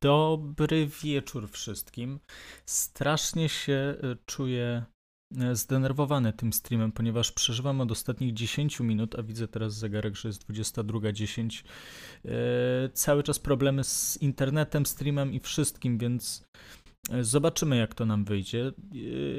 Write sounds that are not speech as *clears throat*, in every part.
Dobry wieczór wszystkim. Strasznie się y, czuję y, zdenerwowany tym streamem, ponieważ przeżywam od ostatnich 10 minut, a widzę teraz zegarek, że jest 22.10. Yy, cały czas problemy z internetem, streamem i wszystkim, więc zobaczymy jak to nam wyjdzie.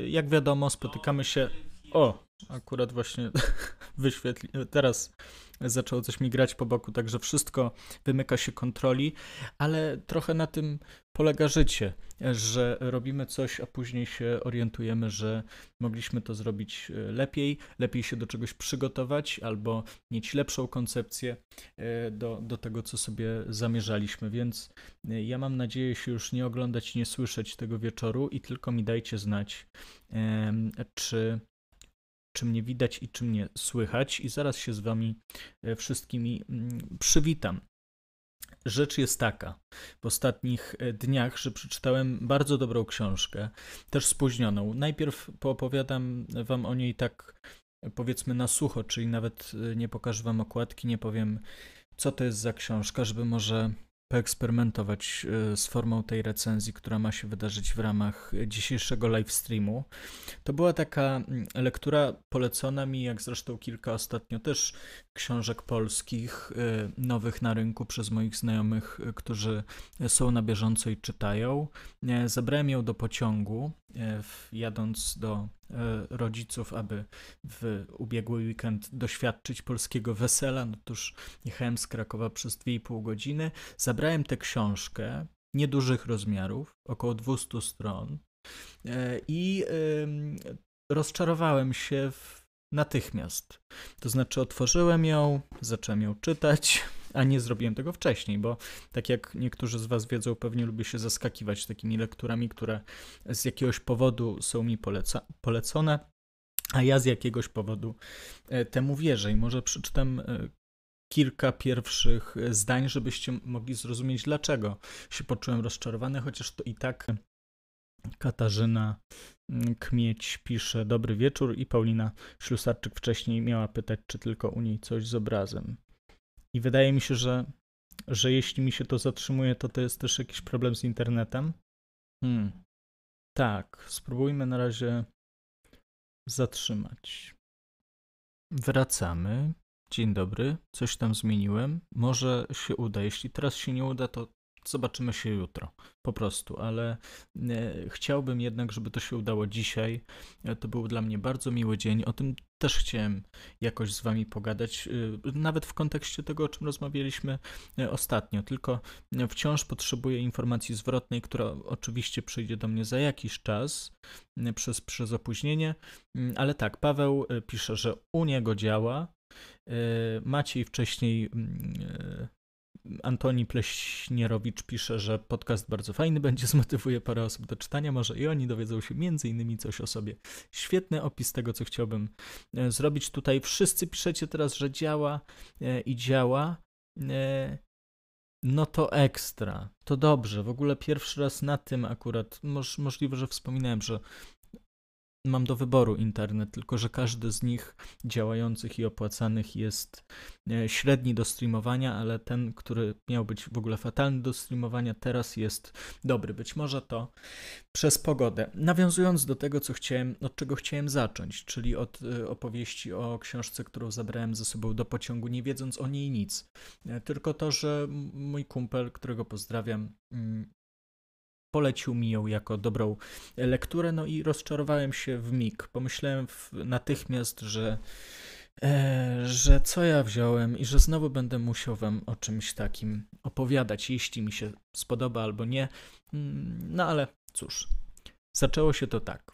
Jak wiadomo, spotykamy się. O, akurat właśnie *laughs* wyświetli. Teraz zaczęło coś mi grać po boku, także wszystko wymyka się kontroli, ale trochę na tym polega życie, że robimy coś, a później się orientujemy, że mogliśmy to zrobić e, lepiej, lepiej się do czegoś przygotować albo mieć lepszą koncepcję e, do, do tego, co sobie zamierzaliśmy. Więc e, ja mam nadzieję się już nie oglądać, nie słyszeć tego wieczoru i tylko mi dajcie znać, czy czy mnie widać i czy mnie słychać, i zaraz się z Wami e, wszystkimi mm, przywitam. Rzecz jest taka, w ostatnich e, dniach, że przeczytałem bardzo dobrą książkę, też spóźnioną. Najpierw poopowiadam Wam o niej tak, powiedzmy, na sucho, czyli nawet e, nie pokażę Wam okładki, nie powiem, co to jest za książka, żeby może poeksperymentować e, z formą tej recenzji, która ma się wydarzyć w ramach dzisiejszego live streamu. To była taka mm, lektura polecona mi, jak zresztą kilka ostatnio też książek polskich, e, nowych na rynku przez moich znajomych, e, którzy są na bieżąco i czytają. Zabrałem ją do pociągu, jadąc do rodziców, aby w ubiegły weekend doświadczyć polskiego wesela. No toż jechałem z Krakowa przez 2,5 godziny. Zabrałem tę książkę niedużych rozmiarów, około 200 stron e, i rozczarowałem się natychmiast. To znaczy otworzyłem ją, zacząłem ją czytać, a nie zrobiłem tego wcześniej, bo tak jak niektórzy z Was wiedzą, pewnie lubię się zaskakiwać takimi lekturami, które z jakiegoś powodu są mi poleca polecone, a ja z jakiegoś powodu e, temu wierzę i może przeczytam e, kilka pierwszych zdań, żebyście mogli zrozumieć, dlaczego się poczułem rozczarowany, chociaż to i tak Katarzyna mm, Kmieć pisze dobry wieczór i Paulina Ślusarczyk wcześniej miała pytać, czy tylko u niej coś z obrazem. I wydaje mi się, że, że jeśli mi się to zatrzymuje, to to jest też jakiś problem z internetem. Hmm. Tak, spróbujmy na razie zatrzymać. Wracamy. Dzień dobry, coś tam zmieniłem. Może się uda. Jeśli teraz się nie uda, to zobaczymy się jutro. Po prostu, ale e, chciałbym jednak, żeby to się udało dzisiaj. E, to był dla mnie bardzo miły dzień. O tym też chciałem jakoś z Wami pogadać, e, nawet w kontekście tego, o czym rozmawialiśmy ostatnio. Tylko wciąż potrzebuję informacji zwrotnej, która oczywiście przyjdzie do mnie za jakiś czas, przez, przez opóźnienie. Mm, ale tak, Paweł pisze, że u niego działa. Maciej wcześniej mm, Antoni Pleśnierowicz pisze, że podcast bardzo fajny będzie, *laughs* zmotywuje parę osób do czytania, może i oni dowiedzą się między innymi coś o sobie. Świetny opis tego, co chciałbym e, zrobić tutaj. Wszyscy piszecie teraz, że działa e, i działa. E, no to ekstra, to dobrze. W ogóle pierwszy raz na tym akurat, moż, możliwe, że wspominałem, że mam do wyboru internet, tylko że każdy z nich działających i opłacanych jest e, średni do streamowania, ale ten, który miał być w ogóle fatalny do streamowania, teraz jest dobry. Być może to przez pogodę. Nawiązując do tego, co chciałem, od czego chciałem zacząć, czyli od e, opowieści o książce, którą zabrałem ze sobą do pociągu, nie wiedząc o niej nic. E, tylko to, że mój kumpel, którego pozdrawiam, mm, polecił mi ją jako dobrą lekturę, no i rozczarowałem się w mig. Pomyślałem w, natychmiast, że, e, że co ja wziąłem i że znowu będę musiał wam o czymś takim opowiadać, jeśli mi się spodoba albo nie. Mm, no ale cóż, zaczęło się to tak.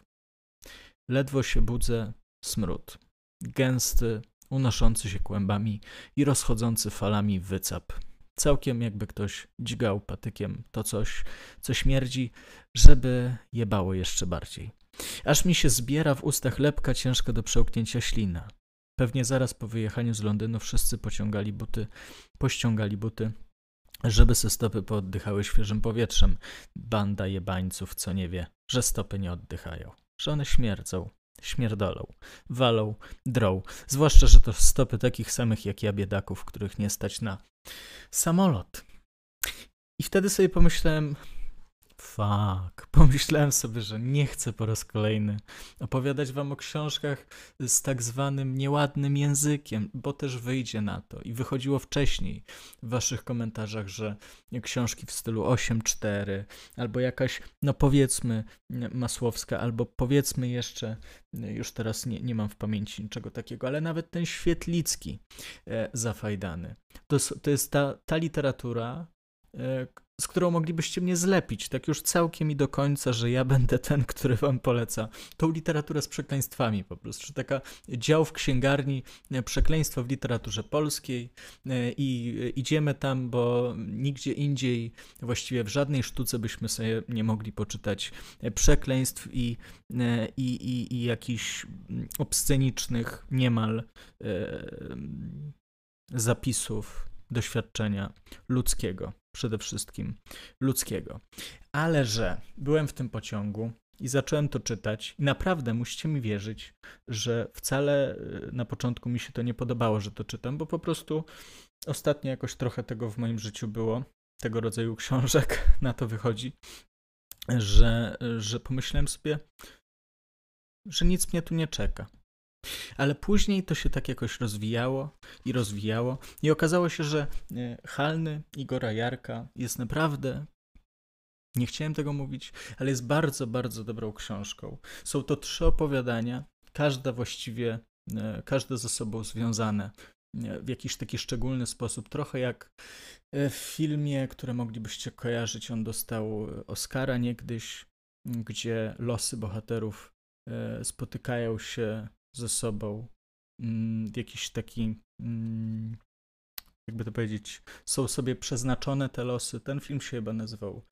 Ledwo się budzę, smród. Gęsty, unoszący się kłębami i rozchodzący falami wycap Całkiem jakby ktoś dźgał patykiem to coś, co śmierdzi, żeby jebało jeszcze bardziej. Aż mi się zbiera w ustach lepka ciężka do przełknięcia ślina. Pewnie zaraz po wyjechaniu z Londynu wszyscy pociągali buty, pościągali buty, żeby se stopy pooddychały świeżym powietrzem. Banda jebańców, co nie wie, że stopy nie oddychają, że one śmierdzą, śmierdolą, walą, drą. Zwłaszcza, że to stopy takich samych jak ja biedaków, których nie stać na samolot. I wtedy sobie pomyślałem, Fuck. *laughs* Pomyślałem sobie, że nie chcę po raz kolejny opowiadać wam o książkach z tak zwanym nieładnym językiem, bo też wyjdzie na to. I wychodziło wcześniej w waszych komentarzach, że książki w stylu 8-4, albo jakaś, no powiedzmy, masłowska, albo powiedzmy jeszcze, już teraz nie, nie mam w pamięci niczego takiego, ale nawet ten świetlicki e, zafajdany. To, to jest ta, ta literatura, e, z którą moglibyście mnie zlepić, tak już całkiem i do końca, że ja będę ten, który wam poleca. Tą literaturę z przekleństwami po prostu. Taka dział w księgarni, e, przekleństwo w literaturze polskiej e, i idziemy tam, bo nigdzie indziej, właściwie w żadnej sztuce byśmy sobie nie mogli poczytać e, przekleństw i, i, i, i jakichś obscenicznych niemal zapisów doświadczenia ludzkiego przede wszystkim ludzkiego. Ale że byłem w tym pociągu i zacząłem to czytać, i naprawdę musicie mi wierzyć, że wcale y, na początku mi się to nie podobało, że to czytam, bo po prostu ostatnio jakoś trochę tego w moim życiu było, tego rodzaju książek, *laughs* na to wychodzi, że, że pomyślałem sobie, że nic mnie tu nie czeka. Ale później to się tak jakoś rozwijało i rozwijało i okazało się, że e, Halny Igora Jarka jest naprawdę nie chciałem tego mówić, ale jest bardzo, bardzo dobrą książką. Są to trzy opowiadania, każda właściwie, e, każde ze sobą związane e, w jakiś taki szczególny sposób. Trochę jak w filmie, które moglibyście kojarzyć, on dostał Oscara niegdyś, gdzie losy bohaterów spotykają się ze sobą mm, jakiś taki, mm, jakby to powiedzieć, są sobie przeznaczone te losy. Ten film się chyba nazywał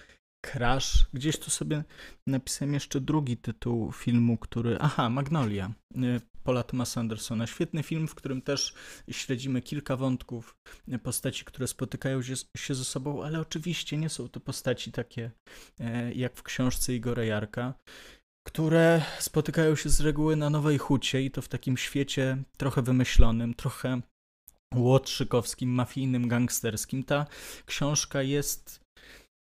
Crash. Gdzieś tu sobie napisałem jeszcze drugi tytuł filmu, który. Aha, Magnolia. Y, Paula Thomasa Andersona. Świetny film, w którym też śledzimy kilka wątków y, postaci, które spotykają się ze sobą, ale oczywiście nie są to postaci takie y, jak w książce Igora Jarka które spotykają się z reguły na Nowej Hucie i to w takim świecie trochę wymyślonym, trochę łotrzykowskim, mafijnym, gangsterskim. Ta książka jest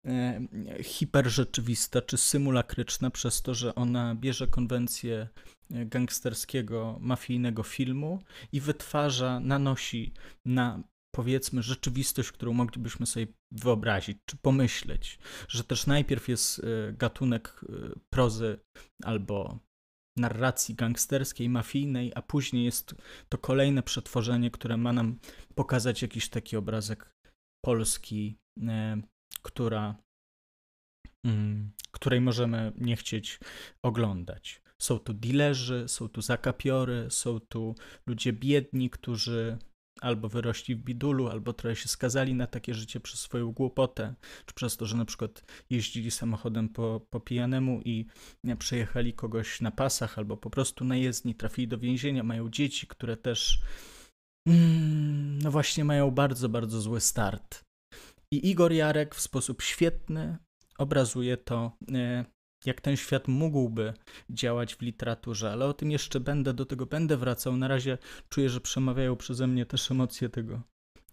e, hiperrzeczywista czy symulakryczna przez to, że ona bierze konwencję e, gangsterskiego, mafijnego filmu i wytwarza, nanosi na powiedzmy rzeczywistość, którą moglibyśmy sobie wyobrazić czy pomyśleć, że też najpierw jest e, gatunek e, prozy albo narracji gangsterskiej, mafijnej, a później jest to kolejne przetworzenie, które ma nam pokazać jakiś taki obrazek Polski, e, która, mm, której możemy nie chcieć oglądać. Są tu dilerzy, są tu zakapiory, są tu ludzie biedni, którzy albo wyrośli w bidulu, albo trochę się skazali na takie życie przez swoją głupotę, czy przez to, że na przykład jeździli samochodem po, po pijanemu i przejechali kogoś na pasach, albo po prostu na jezdni, trafili do więzienia, mają dzieci, które też mm, no właśnie mają bardzo, bardzo zły start. I Igor Jarek w sposób świetny obrazuje to, e, jak ten świat mógłby działać w literaturze, ale o tym jeszcze będę, do tego będę wracał. Na razie czuję, że przemawiają przeze mnie też emocje tego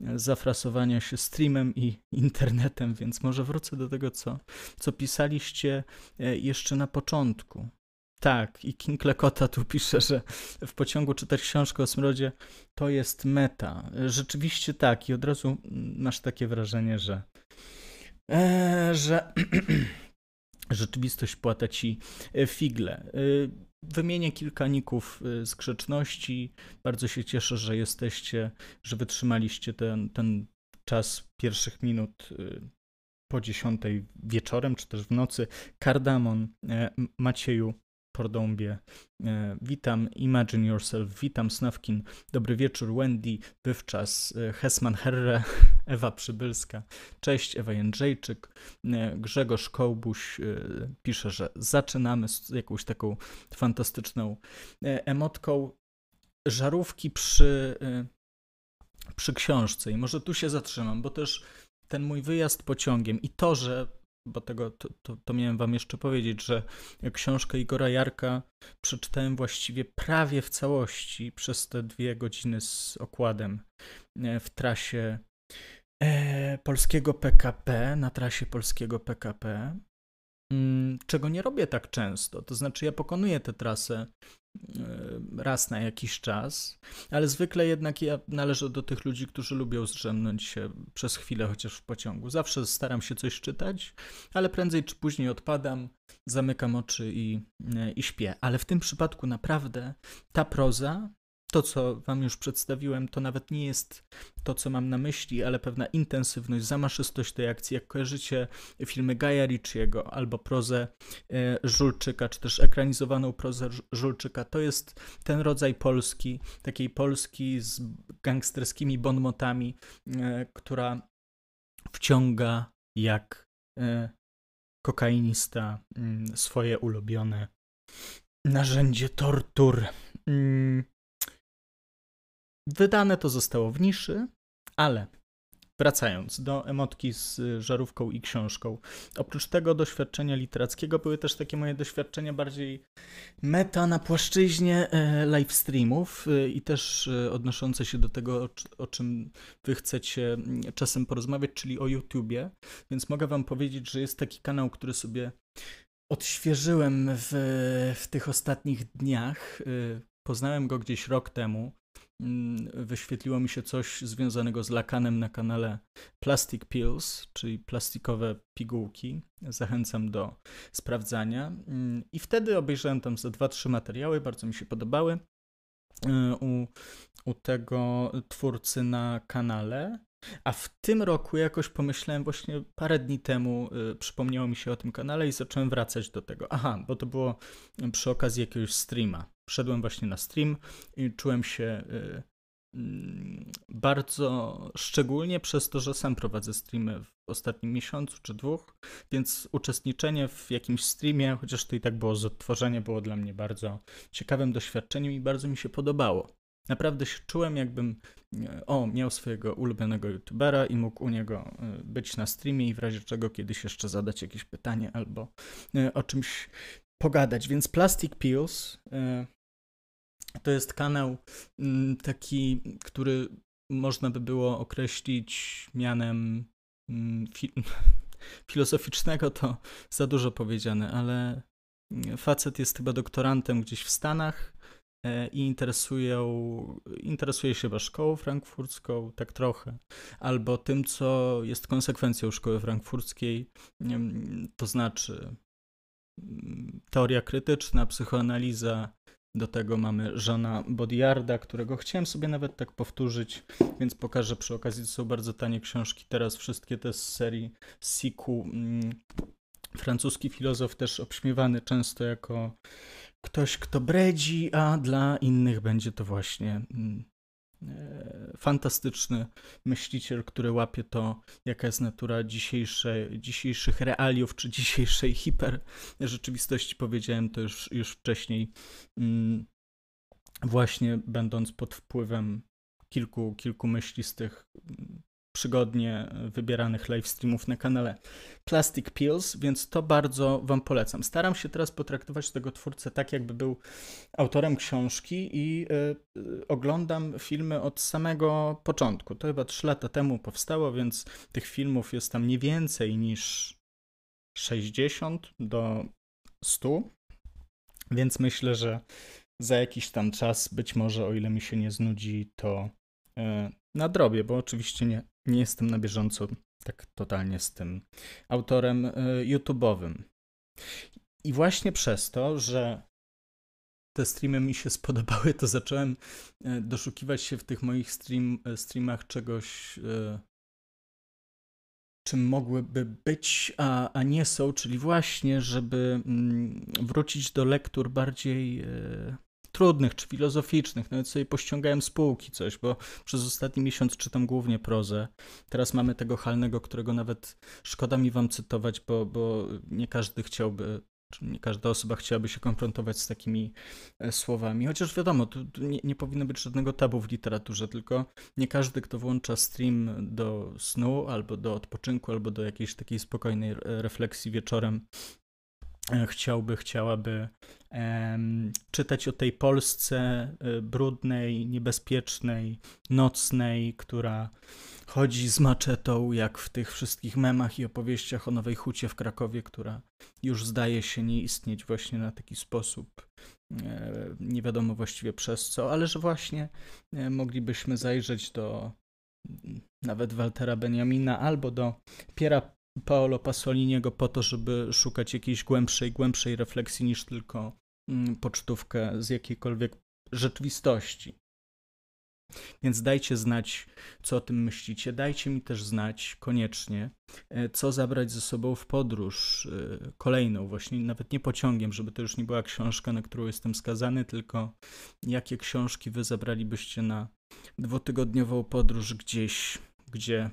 e, zafrasowania się streamem i *laughs* internetem, więc może wrócę do tego, co, co pisaliście e, jeszcze na początku. Tak, i King Lekota tu pisze, że w pociągu czytać książkę o smrodzie to jest meta. Rzeczywiście tak, i od razu masz takie wrażenie, że, e, że *clears throat* rzeczywistość płata ci e, figle. E, wymienię kilka ników e, z grzeczności. Bardzo się cieszę, że jesteście, że wytrzymaliście ten, ten czas pierwszych minut po dziesiątej wieczorem, czy też w nocy. Kardamon, Macieju, Pordąbie. Witam Imagine Yourself, witam Snawkin, dobry wieczór Wendy, wywczas e, Hesman Herre, Ewa Przybylska, cześć Ewa Jędrzejczyk, e, Grzegorz Kołbuś pisze, że zaczynamy z jakąś taką fantastyczną emotką. Żarówki przy, przy książce. I może tu się zatrzymam, bo też ten mój wyjazd pociągiem i to, że bo tego to, to, to, miałem wam jeszcze powiedzieć, że książkę Igora Jarka przeczytałem właściwie prawie w całości przez te dwie godziny z okładem e, w trasie e, polskiego PKP, na trasie polskiego PKP, mm, czego nie robię tak często. To znaczy, ja pokonuję tę trasę e, raz na jakiś czas, ale zwykle jednak ja należę do tych ludzi, którzy lubią zdrzemnąć się przez chwilę chociaż w pociągu. Zawsze staram się coś czytać, ale prędzej czy później odpadam, zamykam oczy i, e, i śpię. Ale w tym przypadku naprawdę ta proza to, co Wam już przedstawiłem, to nawet nie jest to, co mam na myśli, ale pewna intensywność, zamaszystość tej akcji. Jak kojarzycie filmy Gaja Ricciego albo prozę e, Żulczyka, czy też ekranizowaną prozę Żulczyka, to jest ten rodzaj Polski, takiej Polski z gangsterskimi bonmotami, e, która wciąga jak e, kokainista mm, swoje ulubione narzędzie tortur. Wydane to zostało w niszy, ale wracając do emotki z żarówką i książką. Oprócz tego doświadczenia literackiego były też takie moje doświadczenia bardziej meta na płaszczyźnie e, live streamów e, i też e, odnoszące się do tego, o czym wy chcecie czasem porozmawiać, czyli o YouTubie. Więc mogę wam powiedzieć, że jest taki kanał, który sobie odświeżyłem w, w tych ostatnich dniach. Poznałem go gdzieś rok temu. Mm, wyświetliło mi się coś związanego z lakanem na kanale Plastic Pills, czyli plastikowe pigułki. Zachęcam do sprawdzania. Mm, I wtedy obejrzałem tam ze dwa, trzy materiały, bardzo mi się podobały. Y, u, u tego twórcy na kanale. A w tym roku jakoś pomyślałem, właśnie parę dni temu y, przypomniało mi się o tym kanale i zacząłem wracać do tego. Aha, bo to było przy okazji jakiegoś streama. Wszedłem właśnie na stream i czułem się y, mm, bardzo szczególnie przez to, że sam prowadzę streamy w ostatnim miesiącu czy dwóch, więc uczestniczenie w jakimś streamie, chociaż to i tak było z odtworzenia, było dla mnie bardzo ciekawym doświadczeniem i bardzo mi się podobało. Naprawdę się czułem, jakbym e, o, miał swojego ulubionego youtubera i mógł u niego e, być na streamie i w razie czego kiedyś jeszcze zadać jakieś pytanie albo e, o czymś pogadać. Więc Plastic Pills to jest kanał mm, taki, który można by było określić mianem mm, fi *laughs* filozoficznego, to za dużo powiedziane, ale facet jest chyba doktorantem gdzieś w Stanach E, i interesują, interesuje się chyba szkołą frankfurcką, tak trochę, albo tym, co jest konsekwencją szkoły frankfurckiej, to znaczy mm, teoria krytyczna, psychoanaliza, do tego mamy Żana Bodiarda, którego chciałem sobie nawet tak powtórzyć, więc pokażę przy okazji, to są bardzo tanie książki. Teraz wszystkie te z serii Siku. Mm, francuski filozof też obśmiewany często jako ktoś, kto bredzi, a dla innych będzie to właśnie mm, fantastyczny myśliciel, który łapie to, jaka jest natura dzisiejsze, dzisiejszych realiów, czy dzisiejszej hiper rzeczywistości. Powiedziałem to już, już wcześniej, mm, właśnie będąc pod wpływem kilku, kilku myśli z tych mm, przygodnie wybieranych live streamów na kanale Plastic Pills, więc to bardzo Wam polecam. Staram się teraz potraktować tego twórcę tak, jakby był autorem książki i y, oglądam filmy od samego początku. To chyba 3 lata temu powstało, więc tych filmów jest tam nie więcej niż 60 do 100, więc myślę, że za jakiś tam czas, być może o ile mi się nie znudzi, to y, nadrobię, bo oczywiście nie, nie jestem na bieżąco tak totalnie z tym autorem y, YouTube'owym. I właśnie przez to, że te streamy mi się *laughs* spodobały, to zacząłem y, doszukiwać się w tych moich stream, streamach czegoś, czym mogłyby być, a, a nie są, czyli właśnie, żeby mm, wrócić do lektur bardziej trudnych czy filozoficznych. Nawet sobie pościągałem spółki coś, bo przez ostatni miesiąc czytam głównie prozę. Teraz mamy tego halnego, którego nawet szkoda mi wam cytować, bo, bo nie każdy chciałby nie każda osoba chciałaby się konfrontować z takimi e, słowami. Chociaż wiadomo, tu, nie, nie, powinno być żadnego tabu w literaturze, tylko nie każdy, kto włącza stream do snu, albo do odpoczynku, albo do jakiejś takiej spokojnej refleksji wieczorem, chciałby, chciałaby czytać o tej Polsce brudnej, niebezpiecznej, nocnej, która chodzi z maczetą, jak w tych wszystkich memach i opowieściach o Nowej Hucie w Krakowie, która już zdaje się nie istnieć właśnie na taki sposób, e, nie wiadomo właściwie przez co, ale że właśnie e, moglibyśmy zajrzeć do mm, nawet Waltera Benjamina albo do Piera Paolo Pasoliniego po to, żeby szukać jakiejś głębszej, głębszej refleksji niż tylko mm, pocztówkę z jakiejkolwiek rzeczywistości. Więc dajcie znać, co o tym myślicie. Dajcie mi też znać koniecznie, e, co zabrać ze sobą w podróż e, kolejną, właśnie nawet nie pociągiem, żeby to już nie była książka, na którą jestem skazany, tylko jakie książki wy zabralibyście na dwutygodniową podróż gdzieś, gdzie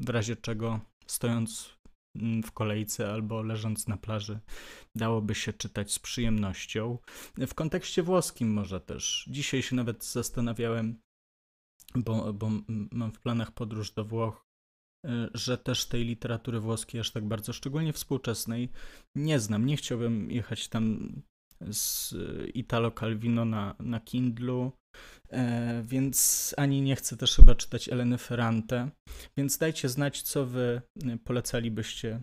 w razie czego stojąc mm, w kolejce albo leżąc na plaży, dałoby się czytać z przyjemnością. W kontekście włoskim może też. Dzisiaj się nawet zastanawiałem, bo, bo mam w planach podróż do Włoch, e, że też tej literatury włoskiej aż tak bardzo, szczególnie współczesnej, nie znam. Nie chciałbym jechać tam z Italo Calvino na, na Kindlu, e, więc ani nie chcę też chyba czytać Eleny Ferrante, więc dajcie znać, co wy polecalibyście,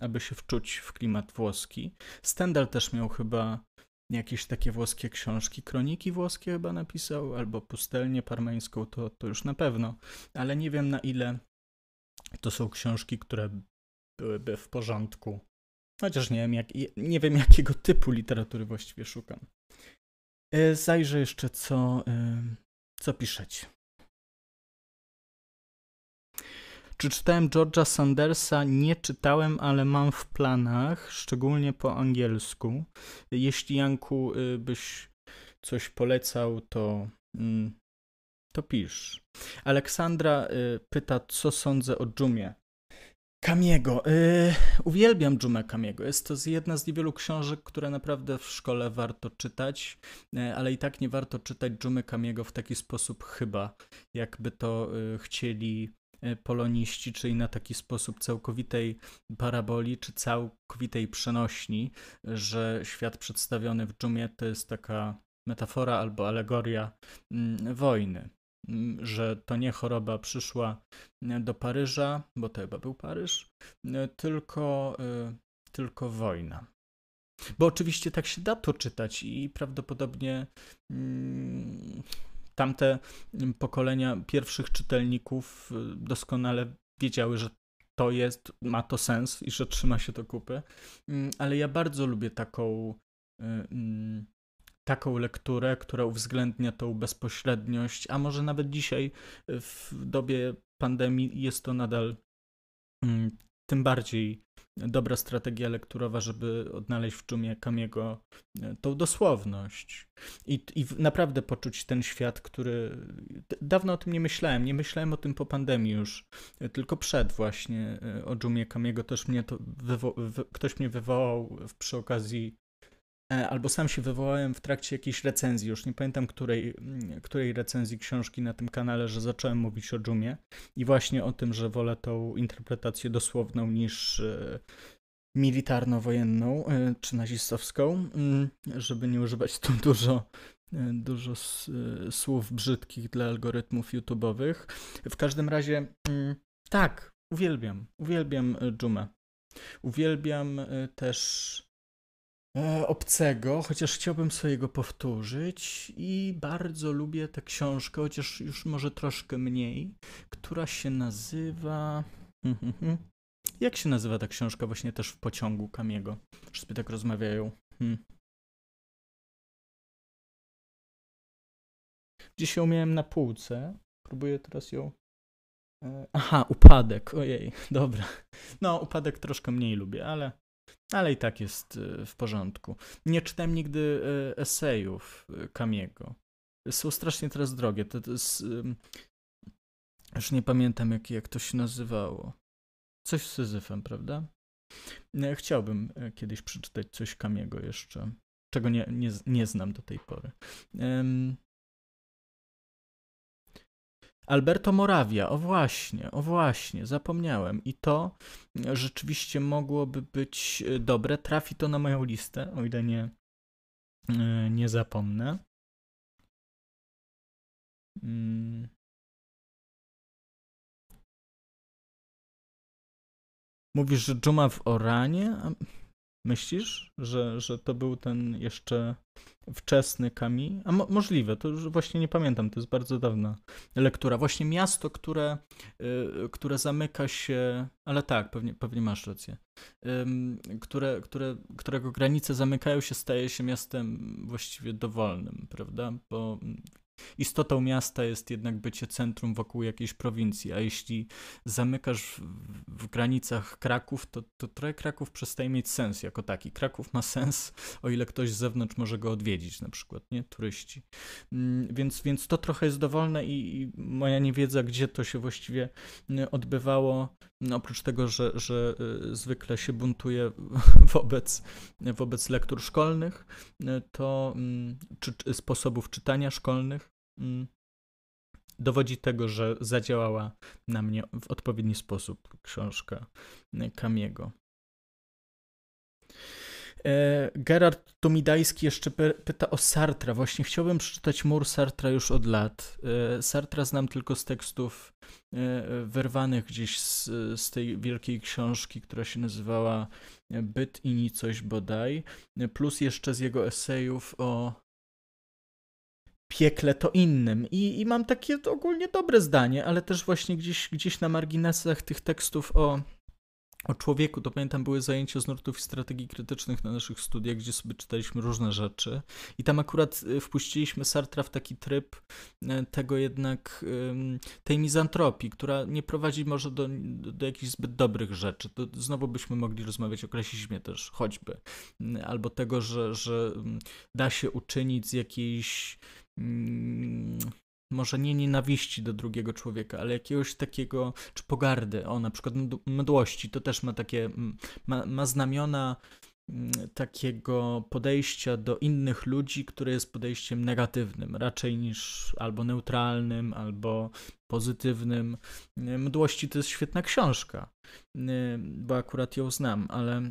aby się wczuć w klimat włoski. Stendhal też miał chyba jakieś takie włoskie książki, kroniki włoskie chyba napisał, albo pustelnię parmeńską, to, to już na pewno, ale nie wiem na ile to są książki, które byłyby w porządku. Chociaż nie wiem, jak, nie wiem jakiego typu literatury właściwie szukam. E, zajrzę jeszcze, co, e, co piszecie. Czy czytałem George'a Sandersa? Nie czytałem, ale mam w planach, szczególnie po angielsku. Jeśli Janku y, byś coś polecał, to, mm, to pisz. Aleksandra pyta, co sądzę o Dżumie. Kamiego. Yy, uwielbiam Dżumę Kamiego. Jest to jedna z niewielu książek, które naprawdę w szkole warto czytać, yy, ale i tak nie warto czytać Dżumy Kamiego w taki sposób chyba, jakby to yy, chcieli poloniści, czyli na taki sposób całkowitej paraboli, czy całkowitej przenośni, że świat przedstawiony w dżumie to jest taka metafora albo alegoria mm, wojny. Że to nie choroba przyszła e, do Paryża, bo to chyba był Paryż, e, tylko, tylko wojna. Bo oczywiście tak się da to czytać i prawdopodobnie mm, tamte mm, pokolenia pierwszych czytelników doskonale wiedziały, że to jest, ma to sens i że trzyma się to kupy. Mm, ale ja bardzo lubię taką, taką lekturę, która uwzględnia tą bezpośredniość, a może nawet dzisiaj w dobie pandemii jest to nadal tym bardziej dobra strategia lekturowa, żeby odnaleźć w dżumie Kamiego e, tą dosłowność. I, i naprawdę poczuć ten świat, który dawno o tym nie myślałem, nie myślałem o tym po pandemii już, e, tylko przed właśnie e, o dżumie Kamiego. Też mnie to wywo- ktoś mnie wywołał przy okazji E, albo sam się wywołałem w trakcie jakiejś recenzji, już nie pamiętam której, mm, której recenzji książki na tym kanale, że zacząłem mówić o dżumie i właśnie o tym, że wolę tą interpretację dosłowną niż e, militarno-wojenną e, czy nazistowską, mm, żeby nie używać tu dużo, dużo słów brzydkich dla algorytmów YouTube'owych. W każdym razie mm, tak, uwielbiam, uwielbiam dżumę. Uwielbiam też E, obcego, chociaż chciałbym sobie go powtórzyć i bardzo lubię tę książkę, chociaż już może troszkę mniej, która się nazywa... Jak się nazywa ta książka właśnie też w pociągu Kamiego? Sobie tak rozmawiają. Hmm. Gdzieś ją miałem na półce. Próbuję teraz ją... E, aha, upadek. Ojej, *laughs* dobra. No, upadek troszkę mniej lubię, ale ale i tak jest y, w porządku. Nie czytałem nigdy y, esejów Kamiego. Y, Są strasznie teraz drogie. To, to jest, już nie pamiętam, jak, jak to się nazywało. Coś z Syzyfem, prawda? Chciałbym kiedyś przeczytać coś Kamiego jeszcze, czego nie, nie, nie znam do tej pory. Alberto Moravia, o właśnie, o właśnie, zapomniałem. I to rzeczywiście mogłoby być dobre. Trafi to na moją listę, o ile nie, nie zapomnę. Mm. Mówisz, że Dżuma w Oranie? Myślisz, że, że to był ten jeszcze wczesny Kami? A mo możliwe, to już właśnie nie pamiętam, to jest bardzo dawna lektura. Właśnie miasto, które, y, które zamyka się, ale tak, pewnie, pewnie masz rację, które, które, którego granice zamykają się, staje się miastem właściwie dowolnym, prawda? Bo Istotą miasta jest jednak bycie centrum wokół jakiejś prowincji, a jeśli zamykasz w, w granicach Kraków, to, to trochę Kraków przestaje mieć sens jako taki. Kraków ma sens, o ile ktoś z zewnątrz może go odwiedzić, na przykład, nie? Turyści. Mm, więc, więc to trochę jest dowolne i, i moja niewiedza, gdzie to się właściwie mm, odbywało, no, oprócz tego, że, że y, zwykle się buntuje *laughs* wobec, wobec lektur szkolnych, y, to mm, czy, sposobów czytania szkolnych, dowodzi tego, że zadziałała na mnie w odpowiedni sposób książka Kamiego. E, Gerard Tomidajski jeszcze pyta o Sartra. Właśnie chciałbym przeczytać Mur Sartra już od lat. E, Sartra znam tylko z tekstów e, wyrwanych gdzieś z, z tej wielkiej książki, która się nazywała Byt i nicość bodaj, plus jeszcze z jego esejów o piekle to innym. I, I mam takie ogólnie dobre zdanie, ale też właśnie gdzieś, gdzieś na marginesach tych tekstów o o człowieku, to pamiętam, były zajęcia z nurtów i strategii krytycznych na naszych studiach, gdzie sobie czytaliśmy różne rzeczy. I tam akurat y, wpuściliśmy Sartra w taki tryb y, tego jednak, tej mizantropii, która nie prowadzi może do, do jakichś zbyt dobrych rzeczy. To znowu byśmy mogli rozmawiać o klasizmie też, choćby. Y, albo tego, że, że da się uczynić z jakiejś mm, może nie nienawiści do drugiego człowieka, ale jakiegoś takiego, czy pogardy, o na przykład mdłości, to też ma takie, ma, ma znamiona takiego podejścia do innych ludzi, które jest podejściem negatywnym, raczej niż albo neutralnym, albo pozytywnym. Mdłości to jest świetna książka, bo akurat ją znam, ale,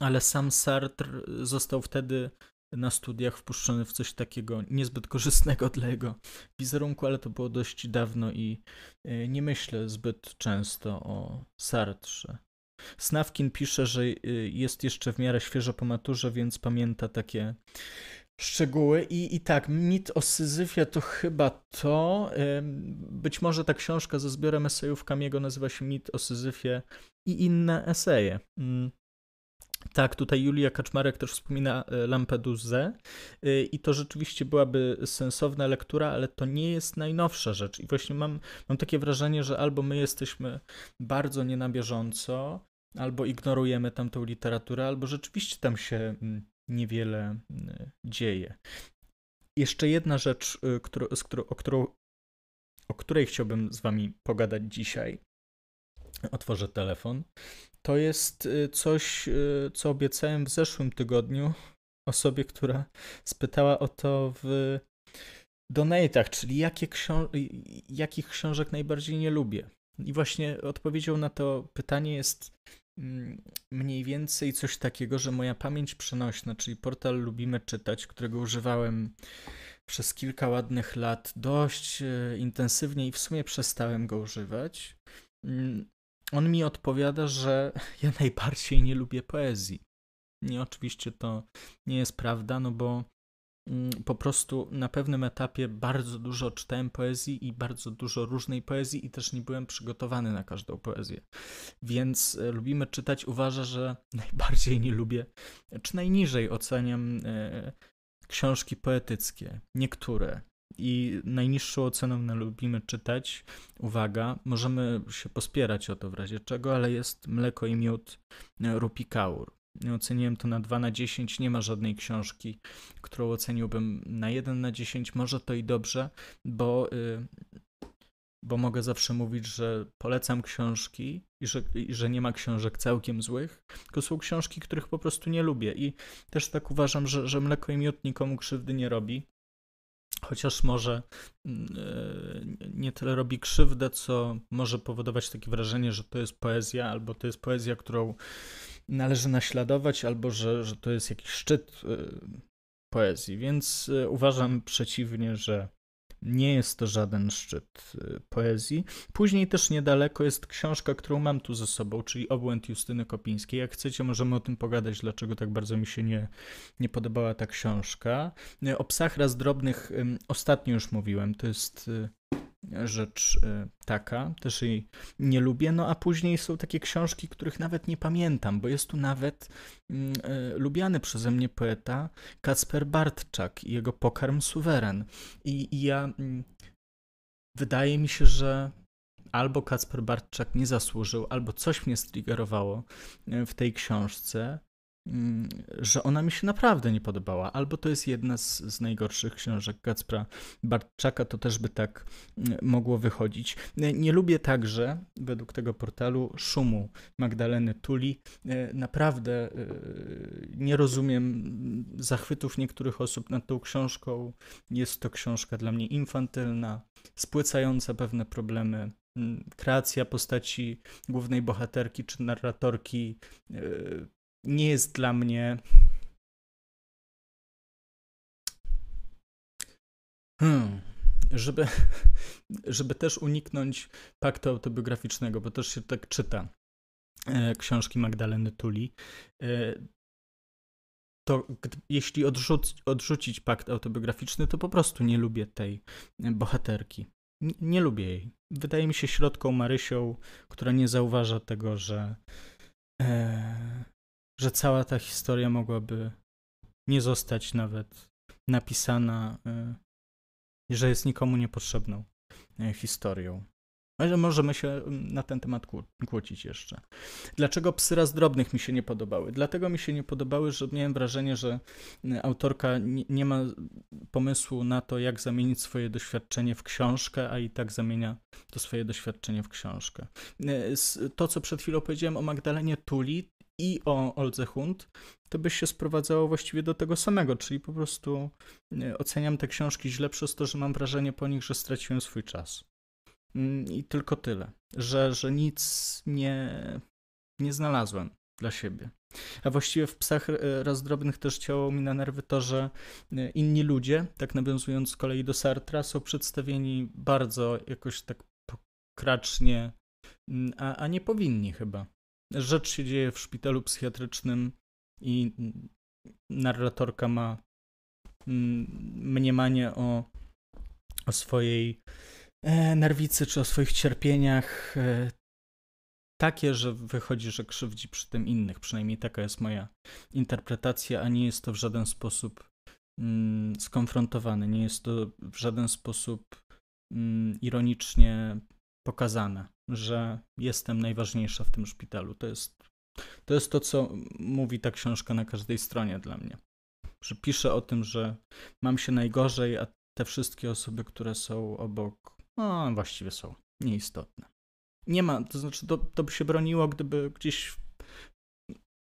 ale sam Sartre został wtedy na studiach wpuszczony w coś takiego niezbyt korzystnego *laughs* dla jego wizerunku, ale to było dość dawno i e, nie myślę zbyt często o Sartrze. Snawkin pisze, że e, jest jeszcze w miarę świeżo po maturze, więc pamięta takie szczegóły. I, I tak, mit o Syzyfie to chyba to. Być może ta książka ze zbiorem esejów Kamiego nazywa się Mit o Syzyfie i inne eseje. Tak, tutaj Julia Kaczmarek też wspomina e, Lampedusę e, i to rzeczywiście byłaby sensowna lektura, ale to nie jest najnowsza rzecz. I właśnie mam, mam takie wrażenie, że albo my jesteśmy bardzo nie na bieżąco, albo ignorujemy tamtą literaturę, albo rzeczywiście tam się mm, niewiele mm, dzieje. Jeszcze jedna rzecz, z którą, o, którą, o której chciałbym z Wami pogadać dzisiaj. Otworzę telefon to jest y, coś, y, co obiecałem w zeszłym tygodniu *laughs* osobie, która spytała o to w donatach, czyli jakie książ jakich książek najbardziej nie lubię. I właśnie odpowiedzią na to pytanie jest mm, mniej więcej coś takiego, że moja pamięć przenośna, czyli portal Lubimy Czytać, którego używałem przez kilka ładnych lat dość y, intensywnie i w sumie przestałem go używać, mm, on mi odpowiada, że *laughs* ja najbardziej nie lubię poezji. Nie, oczywiście to nie jest prawda, no bo mm, po prostu na pewnym etapie bardzo dużo czytałem poezji i bardzo dużo różnej poezji i też nie byłem przygotowany na każdą poezję. Więc e, lubimy czytać, uważa, że *laughs* najbardziej nie lubię, czy najniżej oceniam e, książki poetyckie. Niektóre, i najniższą oceną lubimy czytać, uwaga, możemy się pospierać o to w razie czego, ale jest Mleko i Miód e, Rupi Kaur. Oceniłem to na 2 na 10, nie ma żadnej książki, którą oceniłbym na 1 na 10, może to i dobrze, bo, y, bo mogę zawsze mówić, że polecam książki i że, i że nie ma książek całkiem złych, tylko są książki, których po prostu nie lubię. I też tak uważam, że, że Mleko i Miód nikomu krzywdy nie robi chociaż może mm, e, nie tyle robi krzywdę, co może powodować takie wrażenie, że to jest poezja, albo to jest poezja, którą należy naśladować, albo że, że to jest jakiś szczyt e, poezji. Więc e, uważam przeciwnie, że nie jest to żaden szczyt y, poezji. Później też niedaleko jest książka, którą mam tu ze sobą, czyli Obłęd Justyny Kopińskiej. Jak chcecie, możemy o tym pogadać, dlaczego tak bardzo mi się nie, nie podobała ta książka. Y, o psach raz drobnych ostatnio już mówiłem. To jest y, rzecz y, taka, też jej nie lubię. No a później są takie książki, których nawet nie pamiętam, bo jest tu nawet mm, y, lubiany przeze mnie poeta Kacper Bartczak i jego Pokarm Suweren. I, i ja mm, wydaje mi się, że albo Kacper Bartczak nie zasłużył, albo coś mnie striggerowało y, w tej książce, że ona mi się naprawdę nie podobała. Albo to jest jedna z, z najgorszych książek Kacpra Bartczaka, to też by tak mm, mogło wychodzić. Nie lubię także, według tego portalu, szumu Magdaleny Tuli. E, naprawdę e, nie rozumiem zachwytów niektórych osób nad tą książką. Jest to książka dla mnie infantylna, spłycająca pewne problemy mm, kreacja postaci głównej bohaterki czy narratorki e, nie jest dla mnie. Hmm. Żeby, *laughs* żeby też uniknąć paktu autobiograficznego, bo też się tak czyta e, książki Magdaleny Tuli, e, to jeśli odrzuc, odrzucić pakt autobiograficzny, to po prostu nie lubię tej bohaterki. N nie lubię jej. Wydaje mi się środką Marysią, która nie zauważa tego, że, e, że cała ta historia mogłaby nie zostać nawet napisana, y, że jest nikomu niepotrzebną y, historią. Ale możemy się mm, na ten temat kłócić jeszcze. Dlaczego psy raz drobnych mi się nie podobały? Dlatego mi się nie podobały, że miałem wrażenie, że y, autorka nie ma pomysłu na to, jak zamienić swoje doświadczenie w książkę, a i tak zamienia to swoje doświadczenie w książkę. To, co przed chwilą powiedziałem o Magdalenie Tuli, i o Oldze Hund, to by się sprowadzało właściwie do tego samego, czyli po prostu e, oceniam te książki źle przez to, że mam wrażenie po nich, że straciłem swój czas. Mm, I tylko tyle, że, że nic nie, nie znalazłem dla siebie. A właściwie w psach e, raz drobnych też ciało mi na nerwy to, że e, inni ludzie, tak nawiązując z kolei do Sartra, są przedstawieni bardzo jakoś tak pokracznie, mm, a, a nie powinni chyba rzecz się dzieje w szpitalu psychiatrycznym i narratorka ma mm, mniemanie o, o swojej e, nerwicy czy o swoich cierpieniach e, takie, że wychodzi, że krzywdzi przy tym innych. Przynajmniej taka jest moja interpretacja, a nie jest to w żaden sposób mm, skonfrontowane, nie jest to w żaden sposób mm, ironicznie pokazane, że jestem najważniejsza w tym szpitalu. To jest, to jest to, co mówi ta książka na każdej stronie dla mnie. Że pisze o tym, że mam się najgorzej, a te wszystkie osoby, które są obok, no właściwie są nieistotne. Nie ma, to znaczy to, to by się broniło, gdyby gdzieś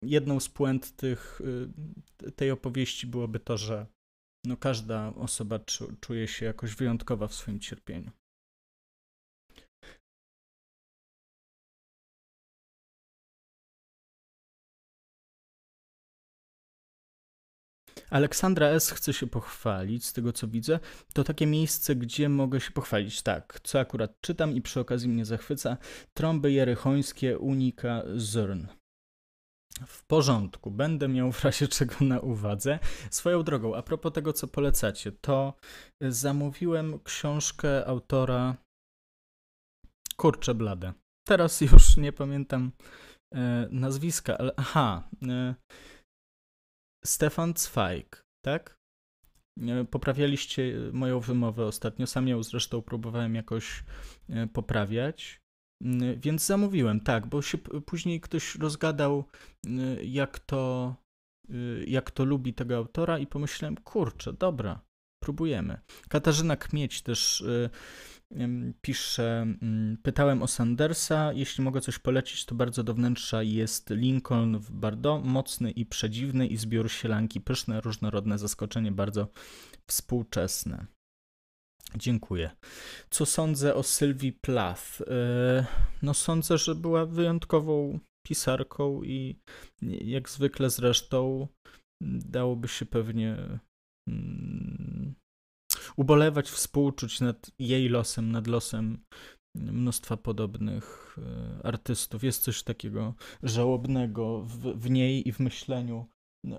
jedną z puent tych, y, tej opowieści byłoby to, że no każda osoba czuje się jakoś wyjątkowa w swoim cierpieniu. Aleksandra S. chce się pochwalić, z tego co widzę. To takie miejsce, gdzie mogę się pochwalić. Tak, co akurat czytam i przy okazji mnie zachwyca. Trąby jerychońskie Unika Zrn. W porządku, będę miał w razie czego na uwadze. Swoją drogą, a propos tego, co polecacie, to zamówiłem książkę autora Kurcze Blade. Teraz już nie pamiętam e, nazwiska, ale aha. E, Stefan Zweig, tak? Poprawialiście moją wymowę ostatnio, sam ją zresztą próbowałem jakoś e, poprawiać, mm, więc zamówiłem, tak, bo się później ktoś rozgadał, e, jak to, e, jak to lubi tego autora i pomyślałem, kurczę, dobra, próbujemy. Katarzyna Kmieć też pisze, mm, pytałem o Sandersa, jeśli mogę coś polecić, to bardzo do wnętrza jest Lincoln w Bordeaux, mocny i przedziwny i zbiór sielanki pyszne, różnorodne zaskoczenie, bardzo współczesne. Dziękuję. Co sądzę o Sylwii Plath? E, no sądzę, że była wyjątkową pisarką i jak zwykle zresztą dałoby się pewnie mm, ubolewać, współczuć nad jej losem, nad losem mnóstwa podobnych e, artystów. Jest coś takiego żałobnego w, w niej i w myśleniu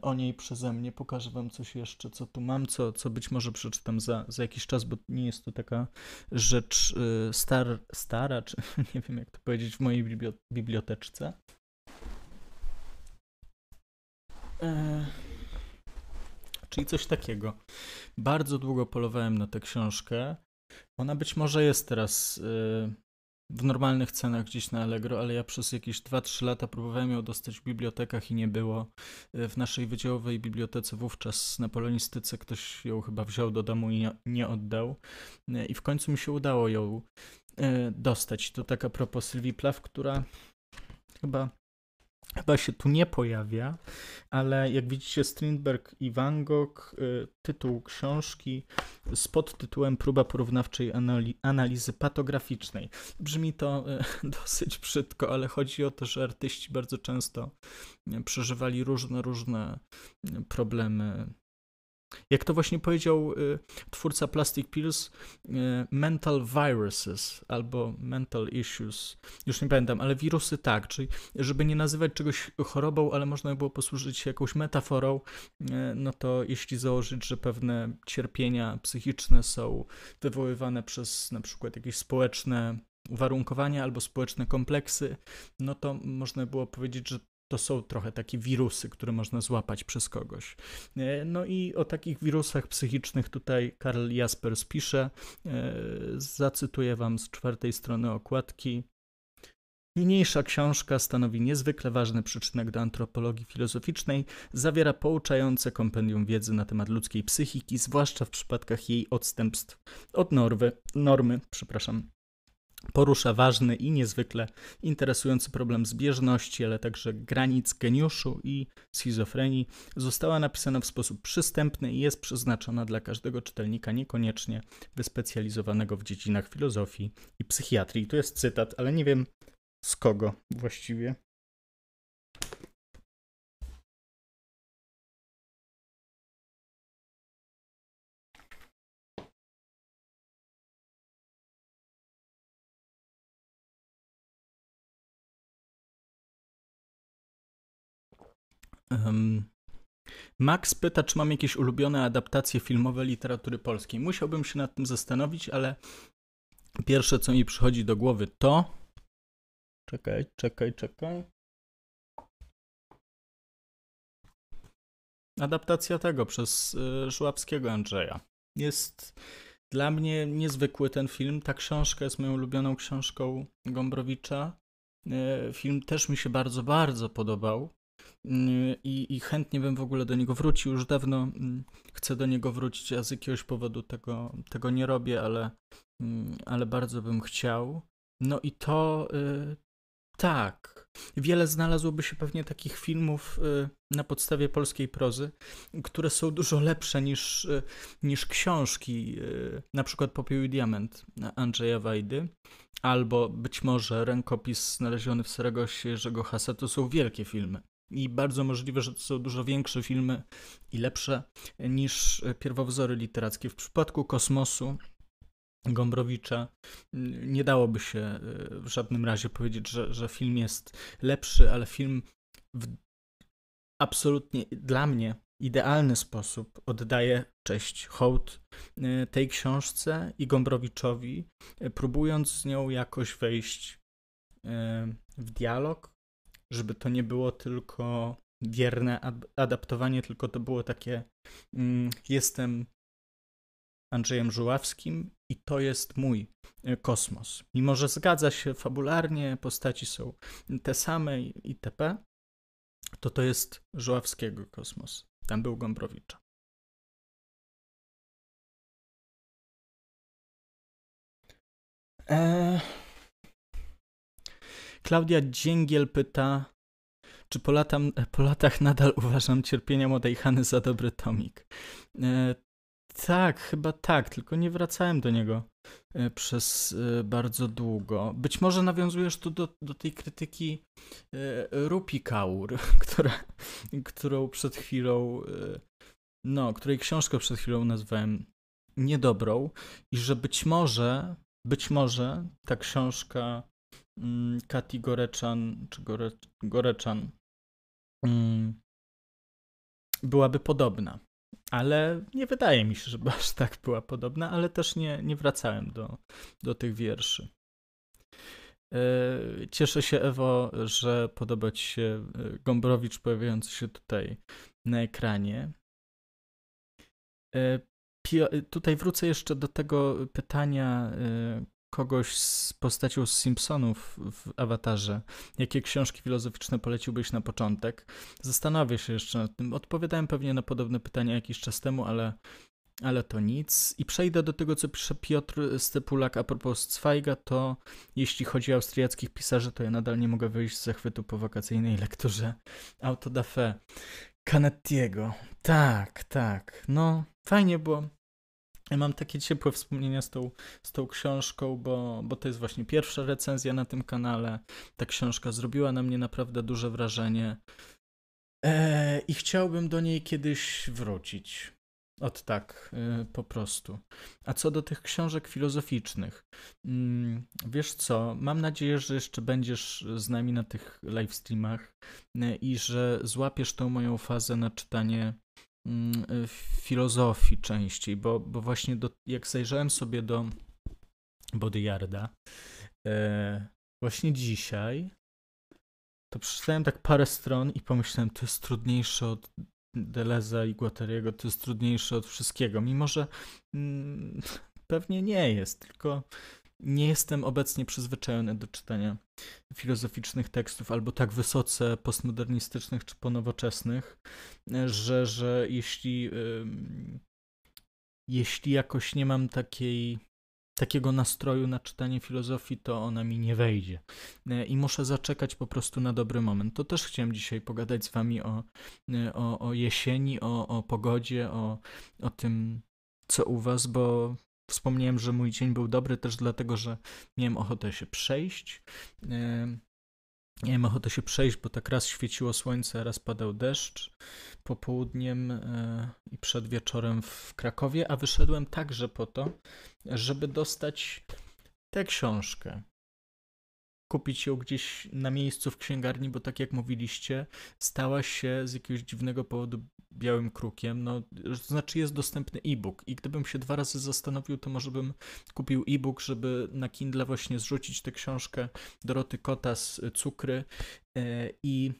o niej przeze mnie. Pokażę wam coś jeszcze, co tu mam, co, co być może przeczytam za, za jakiś czas, bo nie jest to taka rzecz e, star, stara, czy *laughs* nie wiem jak to powiedzieć, w mojej biblioteczce. E, czyli coś takiego. Bardzo długo polowałem na tę książkę. Ona być może jest teraz y, w normalnych cenach gdzieś na Allegro, ale ja przez jakieś 2-3 lata próbowałem ją dostać w bibliotekach i nie było. Y, w naszej wydziałowej bibliotece wówczas na polonistyce ktoś ją chyba wziął do domu i nie, oddał. Y, I w końcu mi się udało ją dostać. To taka propos Sylwii Plaw, która chyba chyba się tu nie pojawia, ale jak widzicie Strindberg i Van Gogh, y, tytuł książki z podtytułem Próba porównawczej analizy patograficznej. Brzmi to y, *laughs* dosyć brzydko, ale chodzi o to, że artyści bardzo często y, przeżywali różne, różne problemy jak to właśnie powiedział y, twórca Plastic Pills, y, mental viruses albo mental issues, już nie pamiętam, ale wirusy tak, czyli żeby nie nazywać czegoś chorobą, ale można było posłużyć się jakąś metaforą, y, no to jeśli założyć, że pewne cierpienia psychiczne są wywoływane przez na przykład jakieś społeczne uwarunkowania albo społeczne kompleksy, no to można było powiedzieć, że to są trochę takie wirusy, które można złapać przez kogoś. E, no i o takich wirusach psychicznych tutaj Karl Jaspers pisze. E, zacytuję wam z czwartej strony okładki. Niniejsza książka stanowi niezwykle ważny przyczynek do antropologii filozoficznej, zawiera pouczające kompendium wiedzy na temat ludzkiej psychiki, zwłaszcza w przypadkach jej odstępstw od normy, normy, przepraszam, porusza ważny i niezwykle interesujący problem zbieżności, ale także granic geniuszu i schizofrenii. Została napisana w sposób przystępny i jest przeznaczona dla każdego czytelnika, niekoniecznie wyspecjalizowanego w dziedzinach filozofii i psychiatrii. Tu jest cytat, ale nie wiem z kogo właściwie. Um, Max pyta, czy mam jakieś ulubione adaptacje filmowe literatury polskiej. Musiałbym się nad tym zastanowić, ale pierwsze, co mi przychodzi do głowy, to. Czekaj, czekaj, czekaj. Adaptacja tego przez y, Żłapskiego Andrzeja. Jest dla mnie niezwykły ten film. Ta książka jest moją ulubioną książką Gombrowicza. Y, film też mi się bardzo, bardzo podobał. I, I, chętnie bym w ogóle do niego wrócił. Już dawno mm, chcę do niego wrócić, a z jakiegoś powodu tego, tego nie robię, ale, mm, ale bardzo bym chciał. No i to y, tak. Wiele znalazłoby się pewnie takich filmów y, na podstawie polskiej prozy, które są dużo lepsze niż, y, niż książki, y, na przykład Popiół i Diament Andrzeja Wajdy, albo być może Rękopis znaleziony w Saragosie Jerzego Hasa. To są wielkie filmy. I bardzo możliwe, że to są dużo większe filmy i lepsze niż pierwowzory literackie. W przypadku kosmosu Gombrowicza nie dałoby się e, w żadnym razie powiedzieć, że, że film jest lepszy, ale film w absolutnie dla mnie idealny sposób oddaje cześć, hołd e, tej książce i Gombrowiczowi, e, próbując z nią jakoś wejść w dialog, żeby to nie było tylko wierne adaptowanie, tylko to było takie mm, jestem Andrzejem Żuławskim i to jest mój e, kosmos. Mimo, że zgadza się fabularnie, postaci są te same itp., to to jest Żuławskiego kosmos. Tam był Gombrowicza. Eee... Klaudia Dzięgiel pyta, czy po, latam, po latach nadal uważam cierpienia młodej Hany za dobry tomik. E, Tak, chyba tak, tylko nie wracałem do niego e, przez e, bardzo długo. Być może nawiązujesz tu do, do tej krytyki e, Rupi Kaur, *laughs* która, którą przed chwilą, no, której książkę przed chwilą nazwałem niedobrą i że być może, być może ta książka Kati Goreczan, czy Gore, Goreczan mm, byłaby podobna. Ale nie wydaje mi się, żeby *laughs* aż tak była podobna, ale też nie, nie wracałem do, do tych wierszy. E, cieszę się, Ewo, że podoba Ci się e, Gombrowicz pojawiający się tutaj na ekranie. E, tutaj wrócę jeszcze do tego pytania kogoś z postacią z Simpsonów w awatarze, jakie książki filozoficzne poleciłbyś na początek? Zastanowię się jeszcze nad tym. Odpowiadałem pewnie na podobne pytania jakiś czas temu, ale, ale to nic. I przejdę do tego, co pisze Piotr Stepulak a propos Zweiga, to jeśli chodzi o austriackich pisarzy, to ja nadal nie mogę wyjść z zachwytu po wakacyjnej lekturze Auto da Fe Canettiego. Tak, tak. No, fajnie było ja mam takie ciepłe wspomnienia z tą, z tą książką, bo, bo to jest właśnie pierwsza recenzja na tym kanale. Ta książka zrobiła na mnie naprawdę duże wrażenie eee, i chciałbym do niej kiedyś wrócić. Od tak, yy, po prostu. A co do tych książek filozoficznych, yy, wiesz co, mam nadzieję, że jeszcze będziesz z nami na tych live streamach yy, i że złapiesz tą moją fazę na czytanie filozofii częściej, bo, bo właśnie do, jak zajrzałem sobie do Bodyarda e, właśnie dzisiaj, to przeczytałem tak parę stron i pomyślałem, to jest trudniejsze od Deleza i Guattariego, to jest trudniejsze od wszystkiego, mimo że mm, *laughs* pewnie nie jest, tylko nie jestem obecnie przyzwyczajony do czytania filozoficznych tekstów albo tak wysoce postmodernistycznych czy ponowoczesnych, że, że jeśli, jeśli jakoś nie mam takiej, takiego nastroju na czytanie filozofii, to ona mi nie wejdzie. I muszę zaczekać po prostu na dobry moment. To też chciałem dzisiaj pogadać z Wami o, o, o jesieni, o, o pogodzie, o, o tym, co u Was, bo Wspomniałem, że mój dzień był dobry też dlatego, że miałem ochotę się przejść. Miałem ochotę się przejść, bo tak raz świeciło słońce, raz padał deszcz popołudniem e, i przed wieczorem w Krakowie, a wyszedłem także po to, żeby dostać tę książkę, kupić ją gdzieś na miejscu w księgarni, bo tak jak mówiliście, stała się z jakiegoś dziwnego powodu białym krukiem. No, to znaczy jest dostępny e-book i gdybym się dwa razy zastanowił, to może bym kupił e-book, żeby na Kindle właśnie zrzucić tę książkę Doroty Kota z Cukry e, i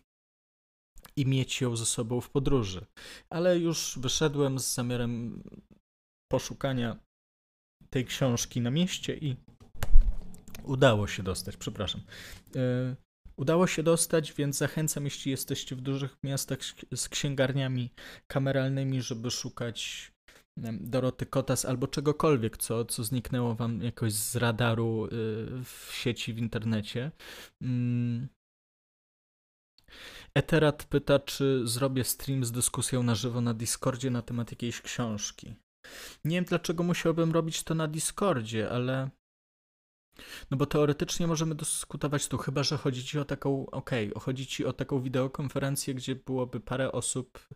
i mieć ją ze sobą w podróży. Ale już wyszedłem z zamiarem poszukania tej książki na mieście i udało się dostać, przepraszam. E, udało się dostać, więc zachęcam, jeśli jesteście w dużych miastach z księgarniami kameralnymi, żeby szukać Doroty Kotas albo czegokolwiek, co, co zniknęło wam jakoś z radaru y, w sieci, w internecie. Mm. Eterat pyta, czy zrobię stream z dyskusją na żywo na Discordzie na temat jakiejś książki. Nie wiem, dlaczego musiałbym robić to na Discordzie, ale no bo teoretycznie możemy dyskutować tu, chyba że chodzi ci o taką, okej, okay, chodzi ci o taką wideokonferencję, gdzie byłoby parę osób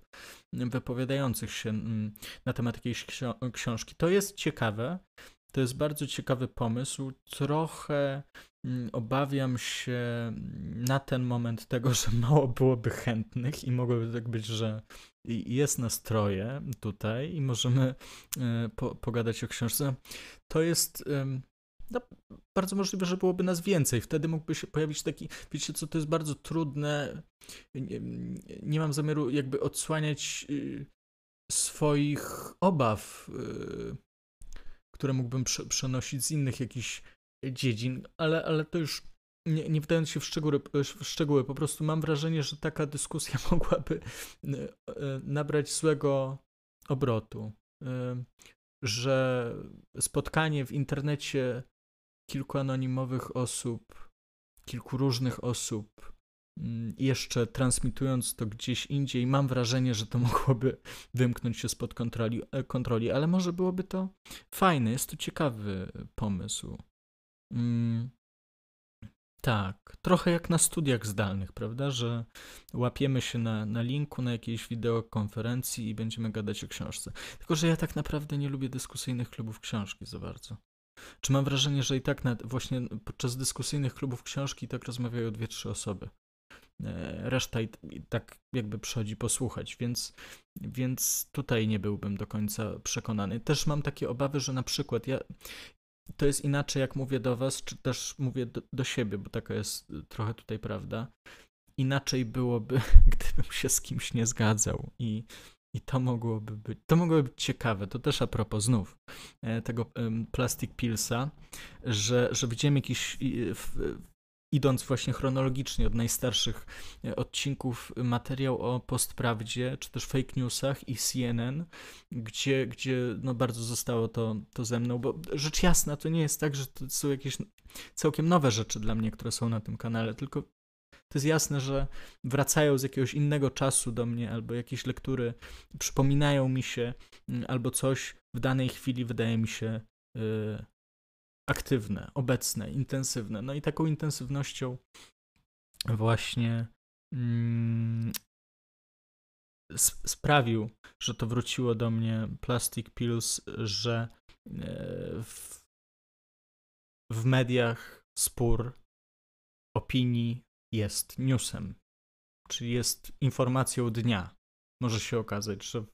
wypowiadających się mm, na temat jakiejś książki. To jest ciekawe, to jest bardzo ciekawy pomysł. Trochę mm, obawiam się na ten moment tego, że mało byłoby chętnych i mogłoby tak być, że jest nastroje tutaj i możemy e, po, pogadać o książce. To jest no, bardzo możliwe, że byłoby nas więcej. Wtedy mógłby się pojawić taki, wiecie co, to jest bardzo trudne. Nie, nie mam zamiaru jakby odsłaniać y, swoich obaw, y, które mógłbym prze, przenosić z innych jakichś dziedzin, ale, ale to już nie, nie wdając się w szczegóły, w szczegóły, po prostu mam wrażenie, że taka dyskusja *laughs* mogłaby y, nabrać złego obrotu. Że spotkanie w internecie kilku anonimowych osób, kilku różnych osób mm, jeszcze transmitując to gdzieś indziej, mam wrażenie, że to *laughs* mogłoby wymknąć się spod kontroli, e, kontroli ale może byłoby to fajne, jest to ciekawy pomysł. Mm, tak, trochę jak na studiach zdalnych, prawda? Że łapiemy się na, na linku na jakiejś wideokonferencji i będziemy gadać o książce. Tylko, że ja tak naprawdę nie lubię dyskusyjnych klubów książki za bardzo. Czy mam wrażenie, że i tak właśnie podczas dyskusyjnych klubów książki tak rozmawiają dwie, trzy osoby. E, reszta i, i tak jakby przychodzi posłuchać, więc, więc tutaj nie byłbym do końca przekonany. Też mam takie obawy, że na przykład ja, to jest inaczej, jak mówię do Was, czy też mówię do, do, siebie, bo taka jest trochę tutaj prawda. Inaczej byłoby, *laughs* gdybym się z kimś nie zgadzał i, i to mogłoby być, to mogłoby być ciekawe. To też a propos znów e, tego Plastic Pillsa, że, że widziałem jakiś idąc właśnie chronologicznie od najstarszych e, odcinków, materiał o postprawdzie, czy też fake newsach i CNN, gdzie, gdzie no bardzo zostało to, to ze mną, bo rzecz jasna, to nie jest tak, że to są jakieś całkiem nowe rzeczy dla mnie, które są na tym kanale, tylko to jest jasne, że wracają z jakiegoś innego czasu do mnie, albo jakieś lektury przypominają mi się, mm, albo coś w danej chwili wydaje mi się yy, aktywne, obecne, intensywne. No i taką intensywnością właśnie mm, sprawił, że to wróciło do mnie Plastic Pills, że e, w, w mediach spór opinii jest newsem, czyli jest informacją dnia. Może się okazać, że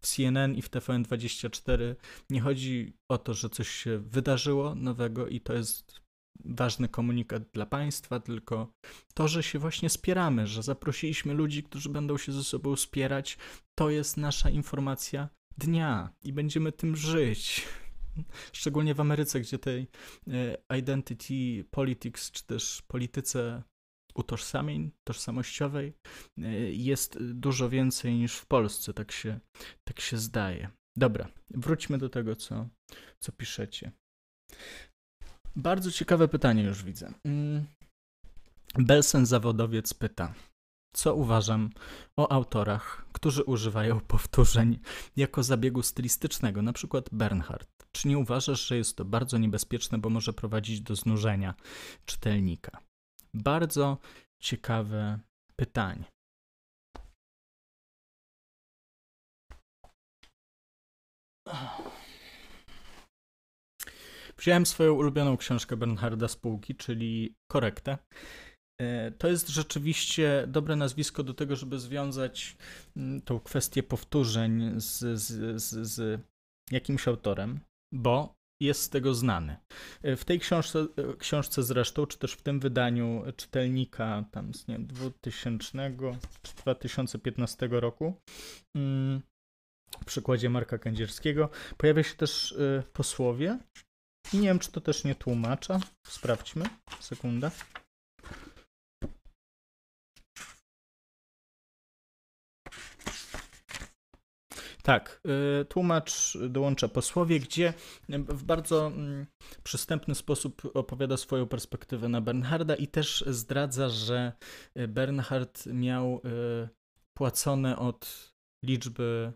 w CNN i w TVN24 nie chodzi o to, że coś się wydarzyło nowego i to jest ważny komunikat dla państwa, tylko to, że się właśnie spieramy, że zaprosiliśmy ludzi, którzy będą się ze sobą spierać, to jest nasza informacja dnia i będziemy tym żyć. Szczególnie w Ameryce, gdzie tej e, identity politics, czy też polityce utożsamień tożsamościowej e, jest dużo więcej niż w Polsce, tak się, tak się zdaje. Dobra, wróćmy do tego, co, co piszecie. Bardzo ciekawe pytanie już widzę. Mm. Belsen Zawodowiec pyta, co uważam o autorach, którzy używają powtórzeń jako zabiegu stylistycznego, na przykład Bernhard. Czy nie uważasz, że jest to bardzo niebezpieczne, bo może prowadzić do znużenia czytelnika? Bardzo ciekawe pytanie. Wziąłem swoją ulubioną książkę Bernharda Spółki, czyli Korektę. E, to jest rzeczywiście dobre nazwisko do tego, żeby związać mm, tą kwestię powtórzeń z, z, z, z jakimś autorem, bo jest z tego znany. E, w tej książce, e, książce zresztą, czy też w tym wydaniu czytelnika tam z nie, 2000 czy 2015 roku, mm, w przykładzie Marka Kędzierskiego, pojawia się też e, posłowie. Nie wiem, czy to też nie tłumacza. Sprawdźmy. Sekunda. Tak, y, tłumacz dołącza posłowie, gdzie w bardzo mm, przystępny sposób opowiada swoją perspektywę na Bernharda i też zdradza, że Bernhard miał y, płacone od liczby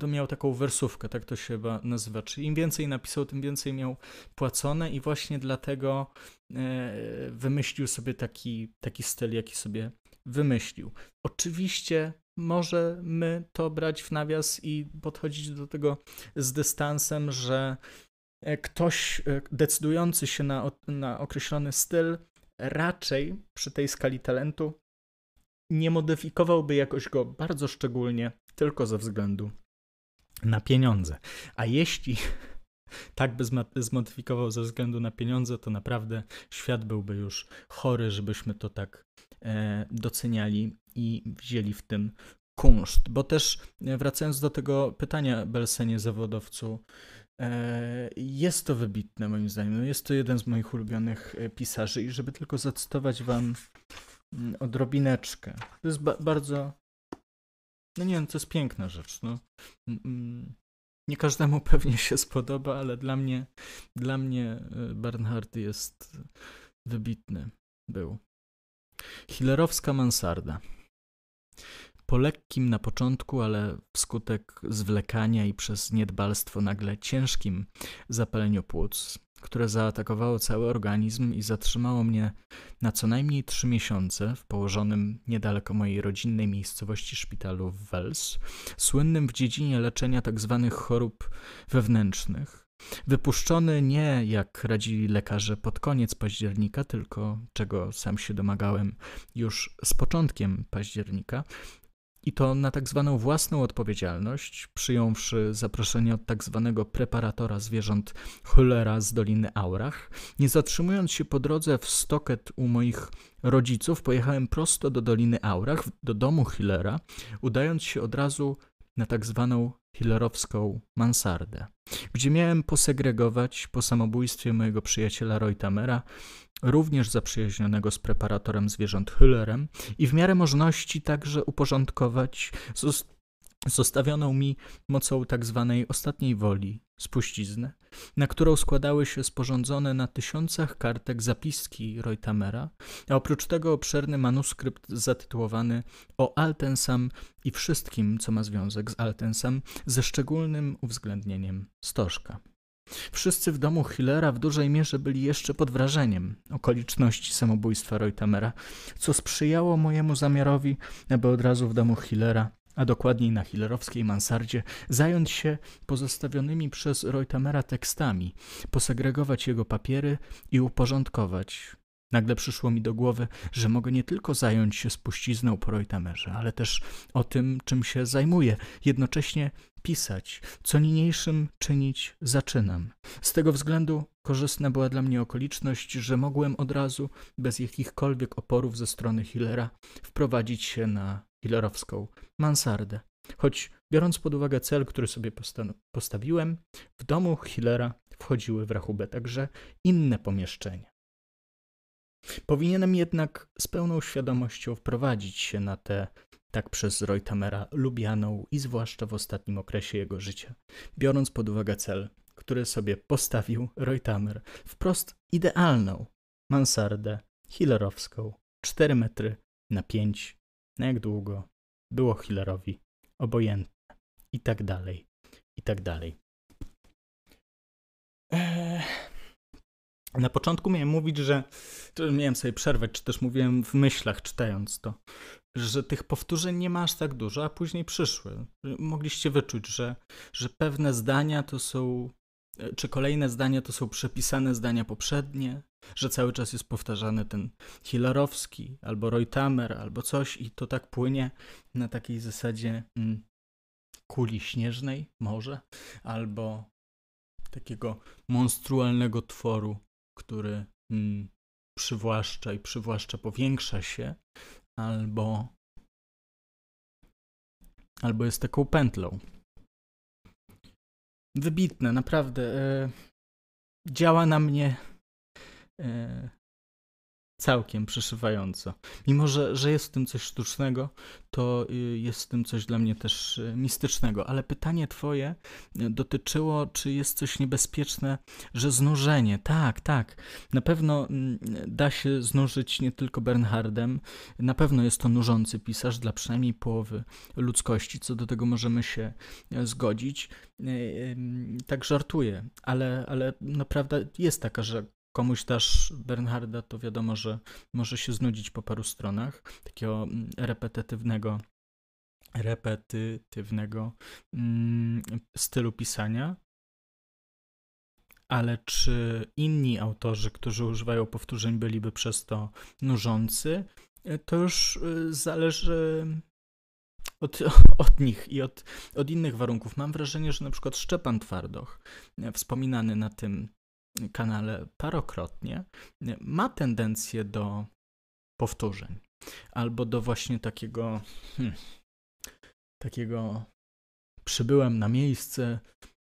to miał taką wersówkę, tak to się chyba nazywa. Czyli im więcej napisał, tym więcej miał płacone, i właśnie dlatego y, wymyślił sobie taki, taki styl, jaki sobie wymyślił. Oczywiście możemy to brać w nawias i podchodzić do tego z dystansem, że e, ktoś e, decydujący się na, na określony styl raczej przy tej skali talentu nie modyfikowałby jakoś go bardzo szczególnie tylko ze względu na pieniądze. A jeśli tak by zmodyfikował ze względu na pieniądze, to naprawdę świat byłby już chory, żebyśmy to tak e, doceniali i wzięli w tym kunszt. Bo też e, wracając do tego pytania Belsenie zawodowcu, e, jest to wybitne moim zdaniem. No, jest to jeden z moich ulubionych pisarzy i żeby tylko zacytować wam mm, odrobineczkę. To jest ba bardzo no nie wiem, to jest piękna rzecz. No. Nie każdemu *laughs* pewnie się spodoba, ale dla mnie, dla mnie Bernhard jest wybitny. Był. Hillerowska mansarda. Po lekkim na początku, ale wskutek zwlekania i przez niedbalstwo nagle ciężkim zapaleniu płuc, które zaatakowało cały organizm i zatrzymało mnie na co najmniej trzy miesiące w położonym niedaleko mojej rodzinnej miejscowości szpitalu w Wels, słynnym w dziedzinie leczenia tzw. Tak chorób wewnętrznych. Wypuszczony nie, jak radzili lekarze, pod koniec października, tylko czego sam się domagałem już z początkiem października, i to na tak zwaną własną odpowiedzialność, przyjąwszy zaproszenie od tak zwanego preparatora zwierząt Hullera z Doliny Aurach. Nie zatrzymując się po drodze w Stoket u moich rodziców, pojechałem prosto do Doliny Aurach, do domu Hillera, udając się od razu na tak zwaną hillerowską mansardę, gdzie miałem posegregować po samobójstwie mojego przyjaciela Roytamera również zaprzyjaźnionego z preparatorem zwierząt Hüllerem i w miarę możliwości także uporządkować zostawioną mi mocą tak zwanej ostatniej woli spuściznę, na którą składały się sporządzone na tysiącach kartek zapiski Reutamera, a oprócz tego obszerny manuskrypt zatytułowany O Altensam i wszystkim, co ma związek z Altensam, ze szczególnym uwzględnieniem Stożka. Wszyscy w domu Hillera w dużej mierze byli jeszcze pod wrażeniem okoliczności samobójstwa Reutamera, co sprzyjało mojemu zamiarowi, aby od razu w domu Hillera, a dokładniej na hillerowskiej mansardzie, zająć się pozostawionymi przez Reutamera tekstami, posegregować jego papiery i uporządkować. Nagle przyszło mi do głowy, że mogę nie tylko zająć się spuścizną po Reutemerze, ale też o tym, czym się zajmuję, jednocześnie pisać, co niniejszym czynić zaczynam. Z tego względu korzystna była dla mnie okoliczność, że mogłem od razu, bez jakichkolwiek oporów ze strony Hillera, wprowadzić się na hillerowską mansardę. Choć biorąc pod uwagę cel, który sobie postawiłem, w domu Hillera wchodziły w rachubę także inne pomieszczenia. Powinienem jednak z pełną świadomością wprowadzić się na tę tak przez Reutamera lubianą i zwłaszcza w ostatnim okresie jego życia, biorąc pod uwagę cel, który sobie postawił Reutamer, wprost idealną mansardę hillerowską, 4 metry na 5, na jak długo było Hillerowi obojętne. I tak dalej, i tak dalej. Eee, na początku miałem mówić, że miałem sobie przerwać, czy też mówiłem w myślach, czytając to, że tych powtórzeń nie ma aż tak dużo, a później przyszły. Mogliście wyczuć, że, że pewne zdania to są, czy kolejne zdania to są przepisane zdania poprzednie, że cały czas jest powtarzany ten Hillerowski, albo Reutemer, albo coś i to tak płynie na takiej zasadzie mm, kuli śnieżnej może, albo takiego monstrualnego tworu, który mm, przywłaszcza i przywłaszcza, powiększa się, albo, albo jest taką pętlą. Wybitne, naprawdę. E, działa na mnie e, całkiem przeszywająco. Mimo, że, że jest w tym coś sztucznego, to y, jest w tym coś dla mnie też y, mistycznego. Ale pytanie twoje y, dotyczyło, czy jest coś niebezpieczne, że znużenie. Tak, tak. Na pewno mm, da się znużyć nie tylko Bernhardem. Na pewno jest to nużący pisarz dla przynajmniej połowy ludzkości. Co do tego możemy się zgodzić. Tak żartuję, ale, ale naprawdę jest taka, komuś dasz Bernharda, to wiadomo, że może się znudzić po paru stronach takiego mm, repetytywnego, repetytywnego mm, stylu pisania. Ale czy inni autorzy, którzy używają powtórzeń, byliby przez to nużący, to już y, zależy od, *laughs* od nich i od, od innych warunków. Mam wrażenie, że na przykład Szczepan Twardoch, wspominany na tym kanale parokrotnie, ma tendencję do powtórzeń albo do właśnie takiego hmm, takiego przybyłem na miejsce,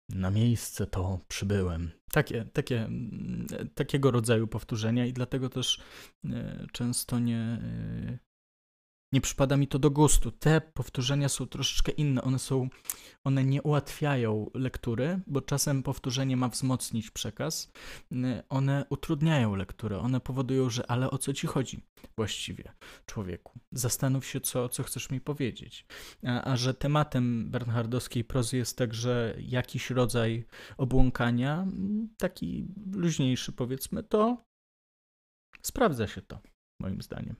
na miejsce to przybyłem. Takie, takie, takiego rodzaju powtórzenia i dlatego też e, często nie, e, nie przypada mi to do gustu. Te powtórzenia są troszeczkę inne. One są, one nie ułatwiają lektury, bo czasem powtórzenie ma wzmocnić przekaz. One utrudniają lekturę. One powodują, że ale o co ci chodzi właściwie, człowieku? Zastanów się, co, co chcesz mi powiedzieć. A, a że tematem bernhardowskiej prozy jest także jakiś rodzaj obłąkania, taki luźniejszy powiedzmy, to sprawdza się to, moim zdaniem.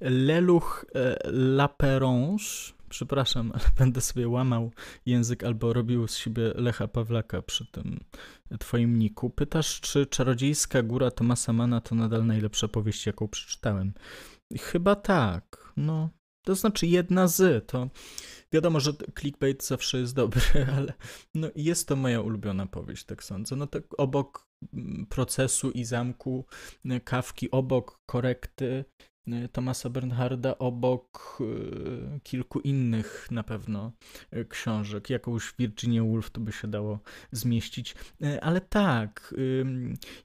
Leluch e, Laperange, przepraszam, ale *laughs* będę sobie łamał język albo robił z siebie Lecha Pawlaka przy tym twoim niku. Pytasz, czy Czarodziejska Góra Tomasa Mana to nadal najlepsza powieść, jaką przeczytałem? Chyba tak, no. To znaczy jedna z, to wiadomo, że clickbait zawsze jest dobry, *laughs* ale no jest to moja ulubiona powieść, tak sądzę. No tak obok mm, procesu i zamku kawki, obok korekty Tomasa Bernharda obok y, kilku innych na pewno y, książek. Jakąś Virginia Woolf to by się dało zmieścić. Ale tak,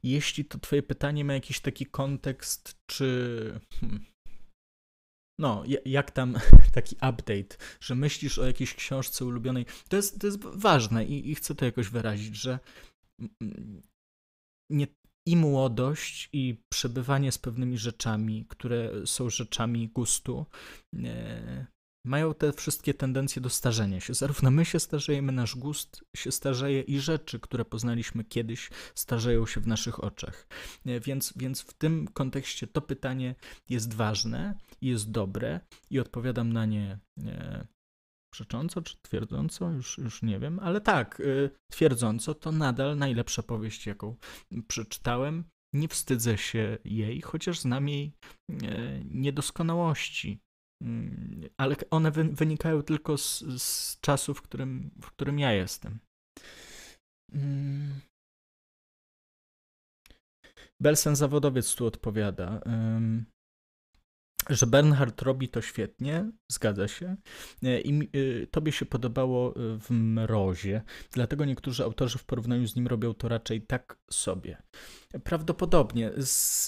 jeśli to twoje pytanie ma jakiś taki kontekst, czy... Hmm, no, jak tam *laughs* taki update, że myślisz o jakiejś książce ulubionej, to jest, to jest ważne i, i chcę to jakoś wyrazić, że nie, i młodość, i przebywanie z pewnymi rzeczami, które są rzeczami gustu, e, mają te wszystkie tendencje do starzenia się. Zarówno my się starzejemy, nasz gust się starzeje i rzeczy, które poznaliśmy kiedyś, starzeją się w naszych oczach. E, więc, więc w tym kontekście to pytanie jest ważne jest dobre i odpowiadam na nie e, przecząco czy twierdząco, już, już nie wiem, ale tak, y, twierdząco to nadal najlepsza powieść, jaką przeczytałem. Nie wstydzę się jej, chociaż znam jej y, niedoskonałości. Mm, ale one wynikają tylko z, z czasu, w którym, w którym ja jestem. Mm. Belsen Zawodowiec tu odpowiada że Bernhard robi to świetnie, zgadza się. E, I e, tobie się podobało e, w mrozie, dlatego niektórzy autorzy w porównaniu z nim robią to raczej tak sobie. Prawdopodobnie,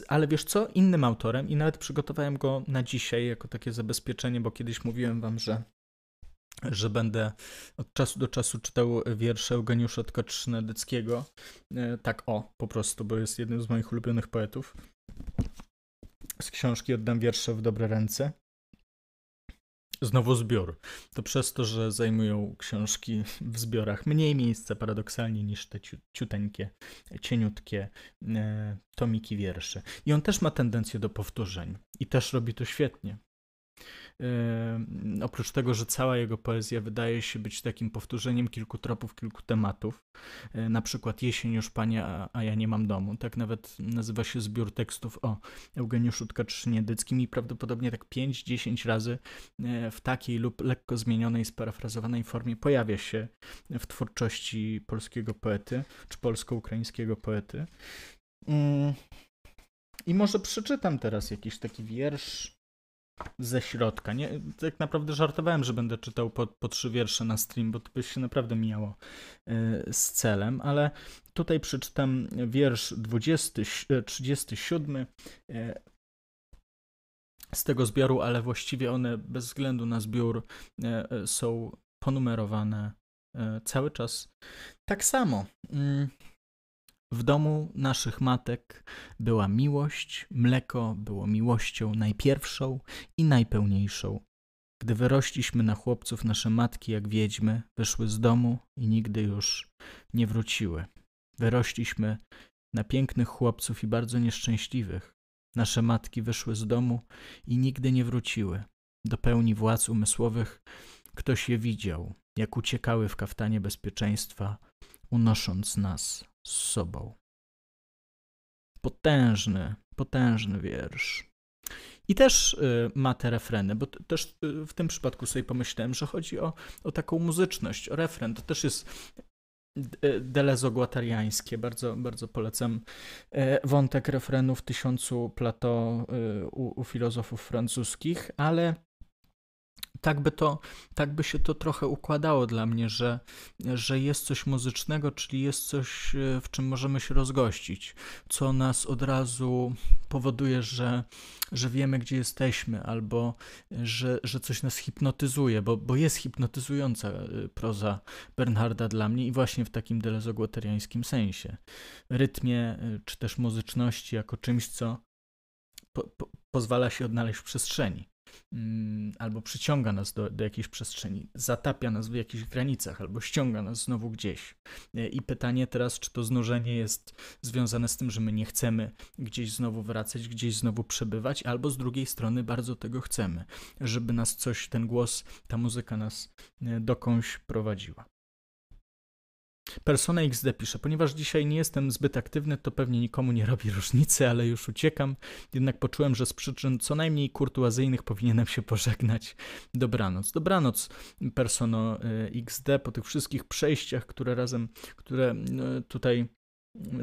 ale wiesz co? Innym autorem, i nawet przygotowałem go na dzisiaj jako takie zabezpieczenie, bo kiedyś mówiłem wam, że że będę od czasu do czasu czytał wiersze Eugeniusza Tkaczyneckiego. Tak o, po prostu, bo jest jednym z moich ulubionych poetów z książki Oddam wiersze w dobre ręce. Znowu zbiór. To przez to, że zajmują książki w zbiorach mniej miejsca paradoksalnie niż te ciuteńkie, cieniutkie e, tomiki wierszy. I on też ma tendencję do powtórzeń. I też robi to świetnie. Oprócz tego, że cała jego poezja wydaje się być takim powtórzeniem kilku tropów, kilku tematów, yy, na przykład Jesień już panie, a, ja nie mam domu. Tak nawet nazywa się zbiór tekstów o Eugeniuszu Tkaczynie-Dyckim i prawdopodobnie tak 5-10 razy yy, w takiej lub lekko zmienionej, sparafrazowanej formie pojawia się w twórczości polskiego poety, czy polsko-ukraińskiego poety. Mm. I może przeczytam teraz jakiś taki wiersz ze środka. Nie, tak naprawdę żartowałem, że będę czytał po, po trzy wiersze na stream, bo to by się naprawdę mijało y, z celem, ale tutaj przeczytam wiersz 20, 37 y, z tego zbioru, ale właściwie one bez względu na zbiór y, są ponumerowane cały czas tak samo. W domu naszych matek była miłość, mleko było miłością najpierwszą i najpełniejszą. Gdy wyrośliśmy na chłopców, nasze matki, jak wiedźmy, wyszły z domu i nigdy już nie wróciły. Wyrośliśmy na pięknych chłopców i bardzo nieszczęśliwych. Nasze matki wyszły z domu i nigdy nie wróciły. Do pełni władz umysłowych ktoś je widział, jak uciekały w kaftanie bezpieczeństwa, unosząc nas z sobą. Potężny, potężny wiersz. I też y, ma te refreny, bo też y, w tym przypadku sobie pomyślałem, że chodzi o, o taką muzyczność, o refren. To też jest y, delezo guatariańskie. Bardzo, bardzo polecam wątek refrenu w tysiącu plato u, u filozofów francuskich, ale tak by, to, tak by się to trochę układało dla mnie, że, że jest coś muzycznego, czyli jest coś, e, w czym możemy się rozgościć, co nas od razu powoduje, że, że wiemy, gdzie jesteśmy, albo że, że coś nas hipnotyzuje, bo, bo jest hipnotyzująca e, proza Bernharda dla mnie i właśnie w takim delezogłoteriańskim sensie. Rytmie, e, czy też muzyczności jako czymś, co po, po, pozwala się odnaleźć w przestrzeni. Mm, albo przyciąga nas do, do jakiejś przestrzeni, zatapia nas w jakichś granicach, albo ściąga nas znowu gdzieś. E, I pytanie teraz, czy to znużenie jest związane z tym, że my nie chcemy gdzieś znowu wracać, gdzieś znowu przebywać, albo z drugiej strony bardzo tego chcemy, żeby nas coś, ten głos, ta muzyka nas e, dokądś prowadziła. Persona XD pisze, ponieważ dzisiaj nie jestem zbyt aktywny, to pewnie nikomu nie robi różnicy, ale już uciekam. Jednak poczułem, że z przyczyn co najmniej kurtuazyjnych powinienem się pożegnać. Dobranoc. Dobranoc, Persono y, XD, po tych wszystkich przejściach, które razem, które y, tutaj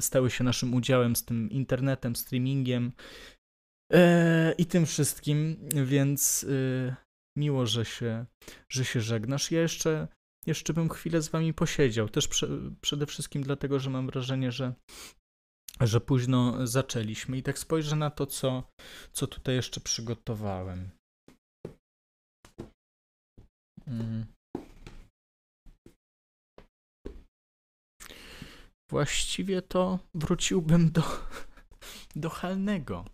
stały się naszym udziałem z tym internetem, streamingiem e, i tym wszystkim, więc y, miło, że się, że się żegnasz. Ja jeszcze jeszcze bym chwilę z wami posiedział. Też prze, przede wszystkim dlatego, że mam wrażenie, że, że późno zaczęliśmy. I tak spojrzę na to, co, co tutaj jeszcze przygotowałem. Mm. Właściwie to wróciłbym do, *laughs* do Halnego.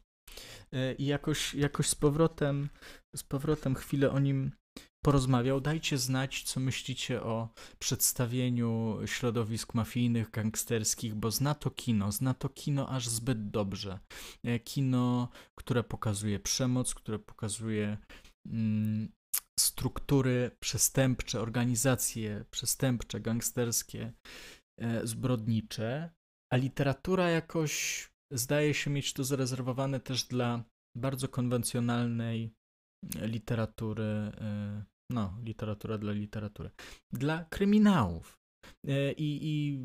E, I jakoś, jakoś z powrotem, z powrotem chwilę o nim porozmawiał. Dajcie znać, co myślicie o przedstawieniu środowisk mafijnych, gangsterskich, bo zna to kino, zna to kino aż zbyt dobrze. E, kino, które pokazuje przemoc, które pokazuje mm, struktury przestępcze, organizacje przestępcze, gangsterskie, e, zbrodnicze, a literatura jakoś zdaje się mieć to zarezerwowane też dla bardzo konwencjonalnej literatury, e, no, literatura dla literatury, dla kryminałów. E, I, i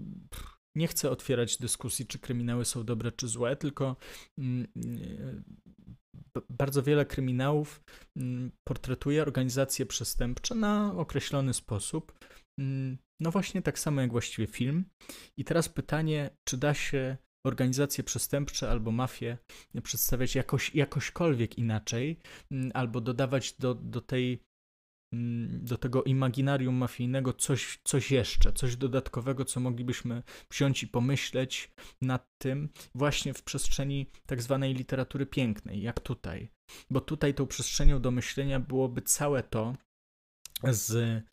nie chcę otwierać dyskusji, czy kryminały są dobre, czy złe, tylko mm, e, bardzo wiele kryminałów mm, portretuje organizacje przestępcze na określony sposób. Mm, no właśnie tak samo jak właściwie film. I teraz pytanie, czy da się organizacje przestępcze albo mafię przedstawiać jakoś, jakośkolwiek inaczej, mm, albo dodawać do, do tej do tego imaginarium mafijnego coś, coś jeszcze, coś dodatkowego, co moglibyśmy wziąć i pomyśleć nad tym właśnie w przestrzeni tak zwanej literatury pięknej, jak tutaj. Bo tutaj tą przestrzenią do myślenia byłoby całe to z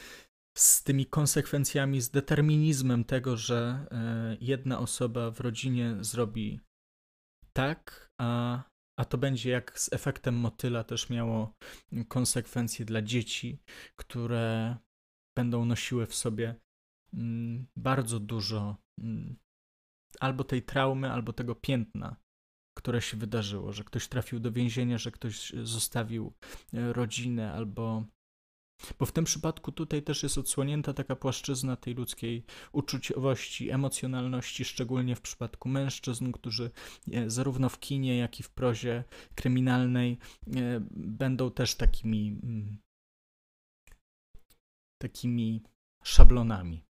z tymi konsekwencjami, z determinizmem tego, że e, jedna osoba w rodzinie zrobi tak, a, a to będzie jak z efektem motyla też miało konsekwencje dla dzieci, które będą nosiły w sobie mm, bardzo dużo mm, albo tej traumy, albo tego piętna, które się wydarzyło, że ktoś trafił do więzienia, że ktoś zostawił e, rodzinę, albo bo w tym przypadku tutaj też jest odsłonięta taka płaszczyzna tej ludzkiej uczuciowości, emocjonalności, szczególnie w przypadku mężczyzn, którzy e, zarówno w kinie, jak i w prozie kryminalnej e, będą też takimi mm, takimi szablonami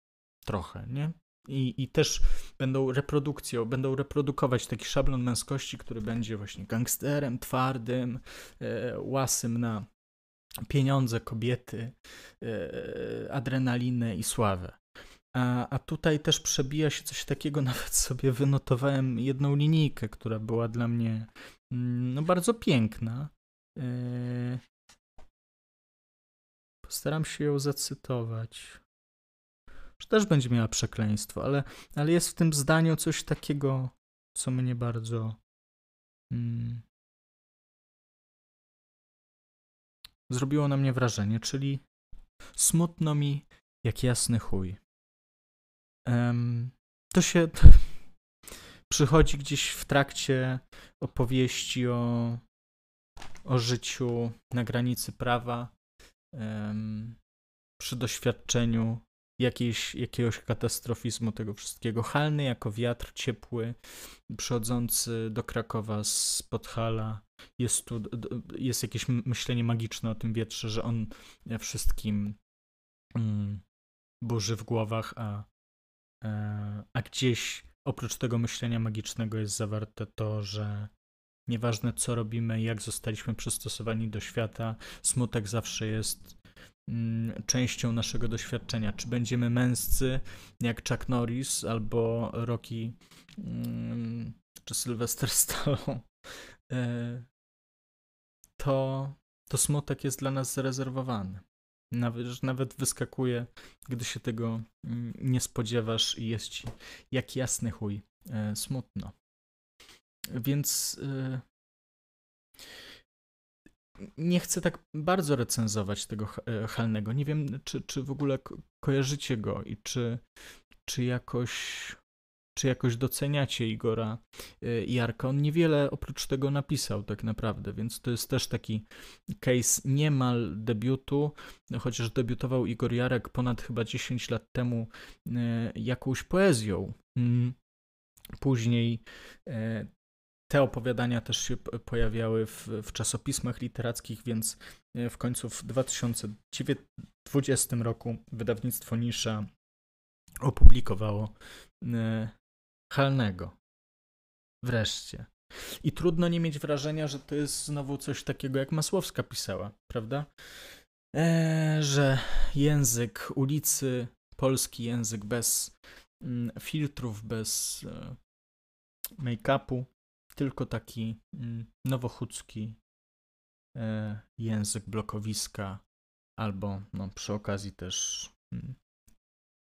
trochę, nie? I, I też będą reprodukcją, będą reprodukować taki szablon męskości, który będzie właśnie gangsterem, twardym, e, łasym na pieniądze, kobiety, e, adrenalinę i sławę. A, a tutaj też przebija się coś takiego, *laughs* nawet sobie wynotowałem jedną linijkę, która była dla mnie mm, no, bardzo piękna. E, postaram się ją zacytować. Że też będzie miała przekleństwo, ale, ale jest w tym zdaniu coś takiego, co mnie bardzo. Mm, zrobiło na mnie wrażenie, czyli smutno mi jak jasny chuj. Um, to się *laughs* przychodzi gdzieś w trakcie opowieści o, o życiu na granicy prawa, um, przy doświadczeniu jakiejś, jakiegoś katastrofizmu tego wszystkiego. Halny jako wiatr ciepły, przychodzący do Krakowa z Podhala. Jest tu jest jakieś myślenie magiczne o tym wietrze, że on wszystkim mm, burzy w głowach, a, e, a gdzieś oprócz tego myślenia magicznego jest zawarte to, że nieważne co robimy, jak zostaliśmy przystosowani do świata, smutek zawsze jest częścią naszego doświadczenia. Czy będziemy męscy jak Chuck Norris albo Rocky mm, czy Sylvester *laughs* Stallone, e, to, to smutek jest dla nas zarezerwowany. Nawet, nawet wyskakuje, gdy się tego mm, nie spodziewasz i jest ci jak jasny chuj e, smutno. Więc e, nie chcę tak bardzo recenzować tego e, Halnego. Nie wiem, czy, czy w ogóle ko kojarzycie go i czy, czy jakoś czy jakoś doceniacie Igora y, Jarka. On niewiele oprócz tego napisał tak naprawdę, więc to jest też taki case niemal debiutu, chociaż debiutował Igor Jarek ponad chyba 10 lat temu y, jakąś poezją. Mm. Później te opowiadania też się pojawiały w, w, czasopismach literackich, więc w końcu w 2020 roku wydawnictwo Nisza opublikowało Halnego. Wreszcie. I trudno nie mieć wrażenia, że to jest znowu coś takiego, jak Masłowska pisała, prawda? Eee, że język ulicy, polski język bez mm, filtrów, bez e, make-upu, tylko taki mm, nowochódzki e, język blokowiska, albo no, przy okazji też mm,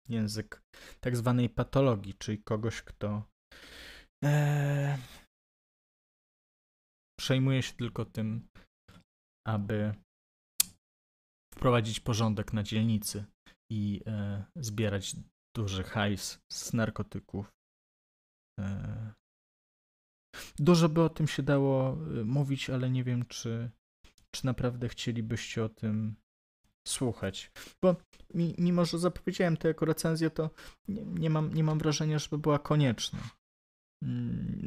język tak zwanej patologii, czyli kogoś, kto e, przejmuje się tylko tym, aby wprowadzić porządek na dzielnicy i e, zbierać duży hajs z narkotyków. E, dużo by o tym się dało e, mówić, ale nie wiem, czy, czy naprawdę chcielibyście o tym słuchać. Bo mimo, że zapowiedziałem to jako recenzję, to nie, nie, mam, nie mam wrażenia, żeby była konieczna. Mm,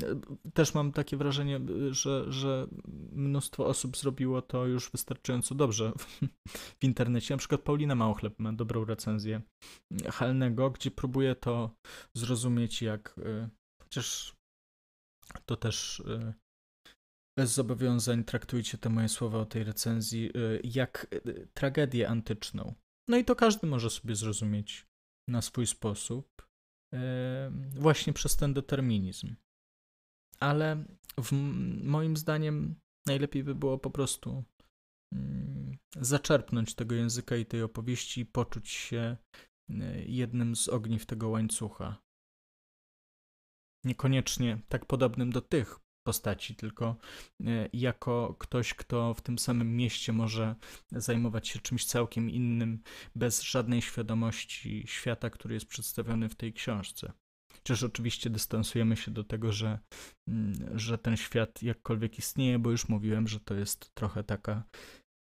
też mam takie wrażenie, że, że mnóstwo osób zrobiło to już wystarczająco dobrze w internecie. Na przykład Paulina Małochleb ma dobrą recenzję Halnego, gdzie próbuje to zrozumieć jak y, chociaż to też y, bez zobowiązań traktujcie te moje słowa o tej recenzji y, jak y, tragedię antyczną. No i to każdy może sobie zrozumieć na swój sposób, właśnie przez ten determinizm. Ale w, moim zdaniem najlepiej by było po prostu mm, zaczerpnąć tego języka i tej opowieści i poczuć się jednym z ogniw tego łańcucha. Niekoniecznie tak podobnym do tych postaci, tylko e, jako ktoś, kto w tym samym mieście może zajmować się czymś całkiem innym, bez żadnej świadomości świata, który jest przedstawiony w tej książce. Chociaż oczywiście dystansujemy się do tego, że, mm, że ten świat jakkolwiek istnieje, bo już mówiłem, że to jest trochę taka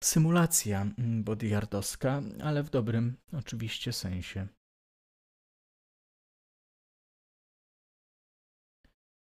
symulacja mm, bodyguardowska, ale w dobrym oczywiście sensie.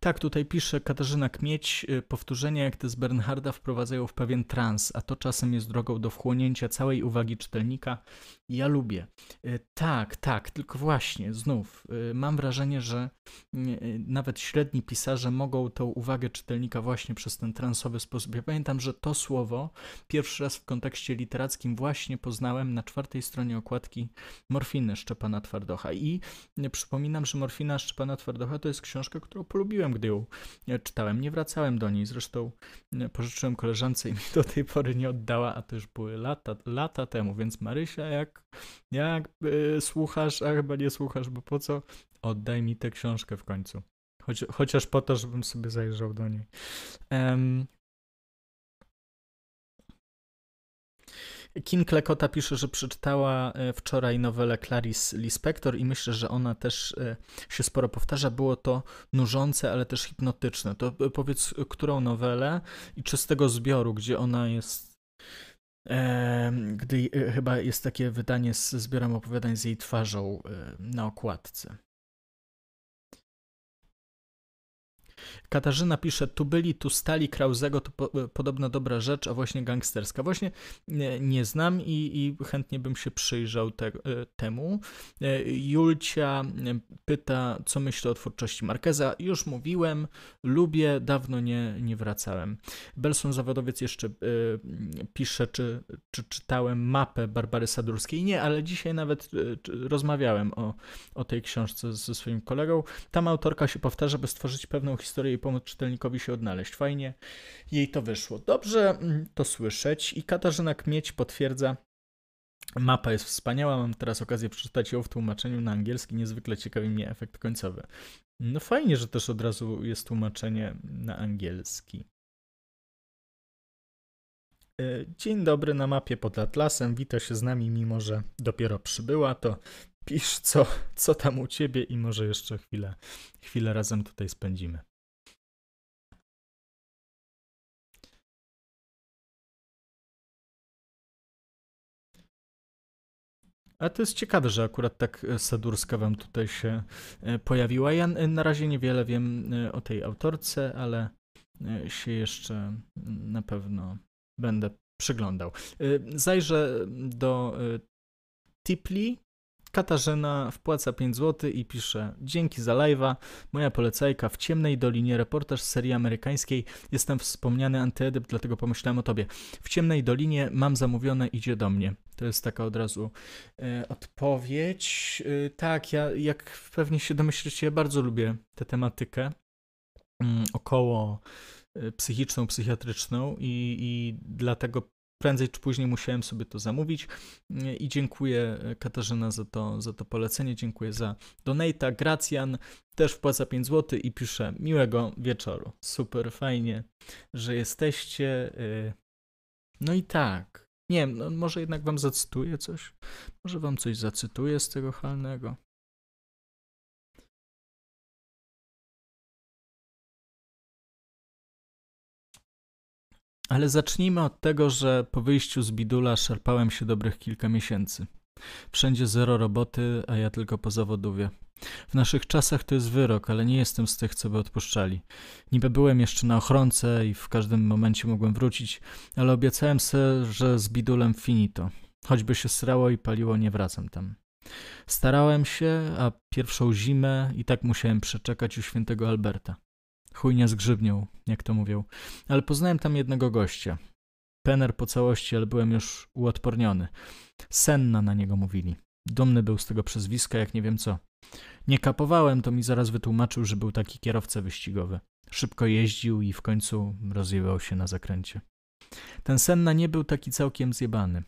Tak, tutaj pisze Katarzyna Kmieć, y, powtórzenia jak te z Bernharda wprowadzają w pewien trans, a to czasem jest drogą do wchłonięcia całej uwagi czytelnika. Ja lubię. Y, tak, tak, tylko właśnie, znów, y, mam wrażenie, że nawet średni pisarze mogą tą uwagę czytelnika właśnie przez ten transowy sposób. Ja pamiętam, że to słowo pierwszy raz w kontekście literackim właśnie poznałem na czwartej stronie okładki Morfiny Szczepana Twardocha i przypominam, że Morfina Szczepana Twardocha to jest książka, którą polubiłem gdy ją czytałem. Nie wracałem do niej, zresztą e, pożyczyłem koleżance i mi do tej pory nie oddała, a to już były lata, lata temu, więc Marysia, jak, jak yy, słuchasz, a chyba nie słuchasz, bo po co? Oddaj mi tę książkę w końcu. Choć, chociaż po to, żebym sobie zajrzał do niej. Um, Kin Klekota pisze, że przeczytała e, wczoraj nowelę Clarice Lispector i myślę, że ona też e, się sporo powtarza. Było to nużące, ale też hipnotyczne. To e, powiedz, którą nowelę i czy z tego zbioru, gdzie ona jest gdy chyba jest takie wydanie z zbiorem opowiadań z jej twarzą na okładce. Katarzyna pisze, tu byli, tu stali Krauzego, to po, e, podobno dobra rzecz, a właśnie gangsterska. Właśnie nie, nie znam i, i, chętnie bym się przyjrzał te, e, temu. E, Julcia pyta, co myślę o twórczości Markeza. Już mówiłem, lubię, dawno nie, nie wracałem. Belson Zawodowiec jeszcze pisze, czy, czy czytałem mapę Barbary Sadurskiej. Nie, ale dzisiaj nawet rozmawiałem o, o tej książce ze swoim kolegą. Tam autorka się powtarza, by stworzyć pewną historię i pomóc czytelnikowi się odnaleźć. Fajnie jej to wyszło. Dobrze mm, to słyszeć i Katarzyna Kmieć potwierdza, Mapa jest wspaniała, mam teraz okazję przeczytać ją w tłumaczeniu na angielski, niezwykle ciekawi mnie efekt końcowy. No fajnie, że też od razu jest tłumaczenie na angielski. E, dzień dobry na mapie pod Atlasem, wita się z nami, mimo że dopiero przybyła, to pisz co, co tam u ciebie i może jeszcze chwilę, chwilę razem tutaj spędzimy. A to jest ciekawe, że akurat tak e, Sadurska wam tutaj się e, pojawiła. Ja e, na razie niewiele wiem o tej autorce, ale się jeszcze na pewno będę przyglądał. Zajrzę do Tipli, Katarzyna wpłaca 5 zł i pisze: Dzięki za live'a. Moja polecajka w ciemnej dolinie, reportaż z serii amerykańskiej. Jestem wspomniany antyedyp, dlatego pomyślałem o tobie. W ciemnej dolinie mam zamówione, idzie do mnie. To jest taka od razu e, odpowiedź. E, tak, ja jak pewnie się domyślicie, ja bardzo lubię tę tematykę mm, około e, psychiczną, psychiatryczną i, i dlatego prędzej czy później musiałem sobie to zamówić i dziękuję Katarzyna za to, za to polecenie, dziękuję za donata. Gracjan też wpłaca 5 zł i pisze miłego wieczoru. Super, fajnie, że jesteście. Y, no i tak. Nie wiem, no może jednak wam zacytuję coś. Może wam coś zacytuję z tego halnego. Ale zacznijmy od tego, że po wyjściu z bidula szarpałem się dobrych kilka miesięcy. Wszędzie zero roboty, a ja tylko po zawodowie. W naszych czasach to jest wyrok, ale nie jestem z tych, co by odpuszczali. Niby byłem jeszcze na ochronce i w każdym momencie mogłem wrócić, ale obiecałem se, że z bidulem finito. Choćby się srało i paliło, nie wracam tam. Starałem się, a pierwszą zimę i tak musiałem przeczekać u świętego Alberta. Chujnia z grzybnią, jak to mówią. Ale poznałem tam jednego gościa. Penner po całości, ale byłem już uodporniony. Senna na niego mówili. Dumny był z tego przezwiska, jak nie wiem co. Nie kapowałem, to mi zaraz wytłumaczył, że był taki kierowca wyścigowy. Szybko jeździł i w końcu rozjewał się na zakręcie. Ten Senna nie był taki całkiem zjebany.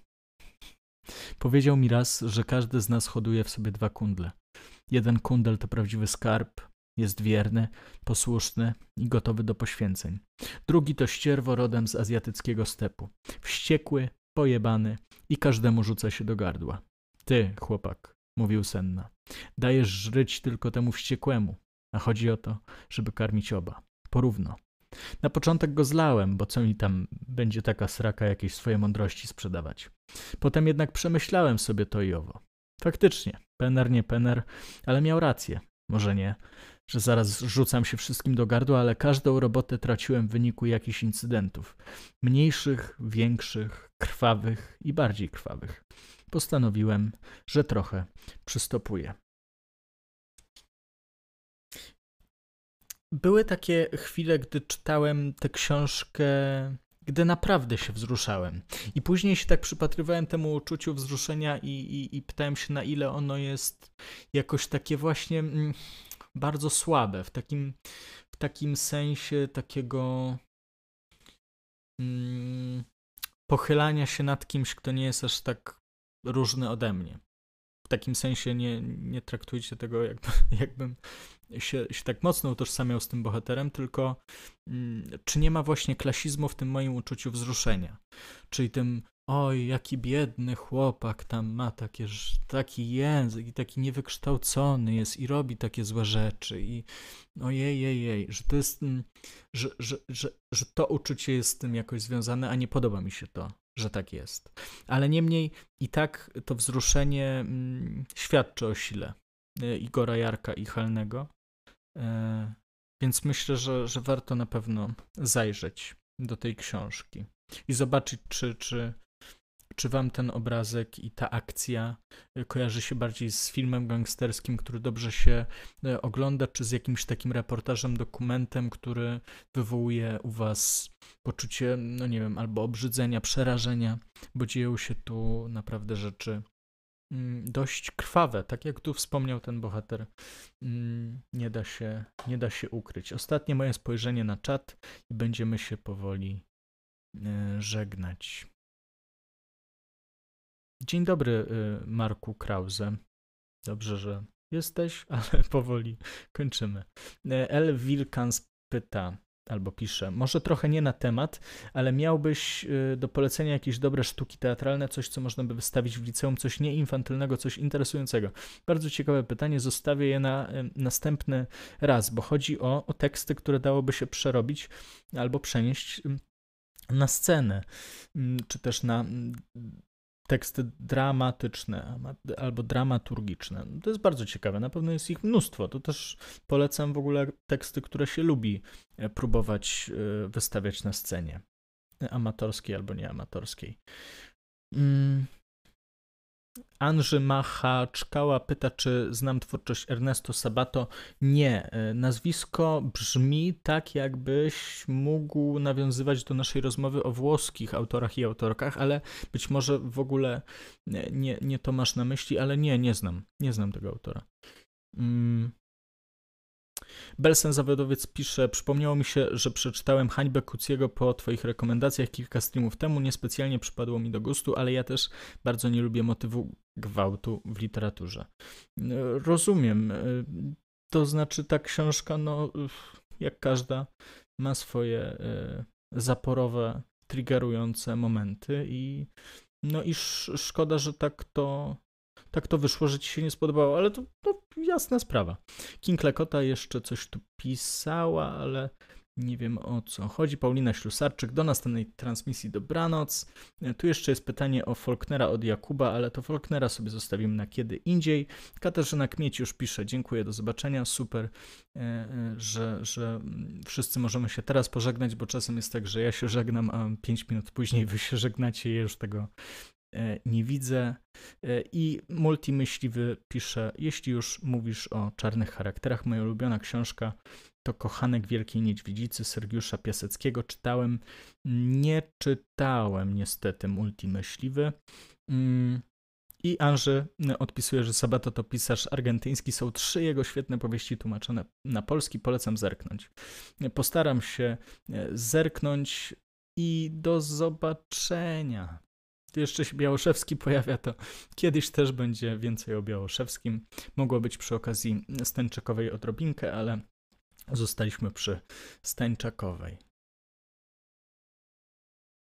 Powiedział mi raz, że każdy z nas hoduje w sobie dwa kundle. Jeden kundel to prawdziwy skarb, jest wierny, posłuszny i gotowy do poświęceń. Drugi to ścierwo rodem z azjatyckiego stepu. Wściekły, pojebany i każdemu rzuca się do gardła. Ty, chłopak, mówił Senna, dajesz żryć tylko temu wściekłemu, a chodzi o to, żeby karmić oba. Porówno. Na początek go zlałem, bo co mi tam będzie taka sraka jakiejś swojej mądrości sprzedawać. Potem jednak przemyślałem sobie to i owo. Faktycznie, pener nie pener, ale miał rację. Może nie, że zaraz rzucam się wszystkim do gardła, ale każdą robotę traciłem w wyniku jakichś incydentów. Mniejszych, większych, krwawych i bardziej krwawych. Postanowiłem, że trochę przystopuję. Były takie chwile, gdy czytałem tę książkę, gdy naprawdę się wzruszałem. I później się tak przypatrywałem temu uczuciu wzruszenia i, i, i pytałem się, na ile ono jest jakoś takie właśnie. Mm, bardzo słabe, w takim, w takim sensie takiego mm, pochylania się nad kimś, kto nie jest aż tak różny ode mnie. W takim sensie nie, nie traktujcie tego, jakby, *laughs* jakbym się, się tak mocno utożsamiał z tym bohaterem, tylko mm, czy nie ma właśnie klasizmu w tym moim uczuciu wzruszenia? Czyli tym oj, jaki biedny chłopak tam ma takie, taki język i taki niewykształcony jest i robi takie złe rzeczy i ojej, jej, jej, że to jest, mm, że, że, że, że to uczucie jest z tym jakoś związane, a nie podoba mi się to, że tak jest. Ale niemniej i tak to wzruszenie mm, świadczy o sile e, Igora Jarka i Halnego. E, więc myślę, że, że warto na pewno zajrzeć do tej książki i zobaczyć, czy, czy, czy wam ten obrazek i ta akcja e, kojarzy się bardziej z filmem gangsterskim, który dobrze się e, ogląda, czy z jakimś takim reportażem, dokumentem, który wywołuje u was poczucie, no nie wiem, albo obrzydzenia, przerażenia, bo dzieją się tu naprawdę rzeczy mm, dość krwawe, tak jak tu wspomniał ten bohater, mm, nie da się, nie da się ukryć. Ostatnie moje spojrzenie na czat i będziemy się powoli e, żegnać. Dzień dobry, y, Marku Krause. Dobrze, że jesteś, *laughs* ale powoli kończymy. E, L. Wilkans pyta, albo pisze, może trochę nie na temat, ale miałbyś y, do polecenia jakieś dobre sztuki teatralne, coś, co można by wystawić w liceum, coś nieinfantylnego, coś interesującego. Bardzo ciekawe pytanie, zostawię je na y, następny raz, bo chodzi o, o teksty, które dałoby się przerobić albo przenieść na scenę, czy też na teksty dramatyczne albo dramaturgiczne. To jest bardzo ciekawe, na pewno jest ich mnóstwo. To też polecam w ogóle teksty, które się lubi e, próbować e, wystawiać na scenie amatorskiej albo nieamatorskiej. Anży Machaczkała pyta, czy znam twórczość Ernesto Sabato. Nie. E, nazwisko brzmi tak, jakbyś mógł nawiązywać do naszej rozmowy o włoskich autorach i autorkach, ale być może w ogóle nie, nie to masz na myśli, ale nie, nie znam. Nie znam tego autora. Mm. Belsen Zawodowiec pisze, przypomniało mi się, że przeczytałem Hańbę Kuciego po twoich rekomendacjach kilka streamów temu, niespecjalnie przypadło mi do gustu, ale ja też bardzo nie lubię motywu gwałtu w literaturze. Rozumiem, to znaczy ta książka, no jak każda, ma swoje e, zaporowe, triggerujące momenty i no i szkoda, że tak to tak to wyszło, że ci się nie spodobało, ale to, to jasna sprawa. King Lekota jeszcze coś tu pisała, ale nie wiem o co chodzi. Paulina Ślusarczyk, do następnej transmisji dobranoc. Tu jeszcze jest pytanie o Faulknera od Jakuba, ale to Faulknera sobie zostawimy na kiedy indziej. Katarzyna Kmieć już pisze, dziękuję, do zobaczenia, super, e, e, że, że wszyscy możemy się teraz pożegnać, bo czasem jest tak, że ja się żegnam, a 5 minut później wy się żegnacie, ja już tego E, nie widzę. E, I multimyśliwy pisze, jeśli już mówisz o czarnych charakterach, moja ulubiona książka to Kochanek Wielkiej Niedźwiedzicy Sergiusza Piaseckiego. Czytałem, nie czytałem niestety multimyśliwy. Mm, I Anży odpisuje, że Sabato to pisarz argentyński. Są trzy jego świetne powieści tłumaczone na polski. Polecam zerknąć. Postaram się e, zerknąć i do zobaczenia jeszcze się Białoszewski pojawia, to kiedyś też będzie więcej o Białoszewskim. Mogło być przy okazji Stańczakowej odrobinkę, ale zostaliśmy przy Stańczakowej.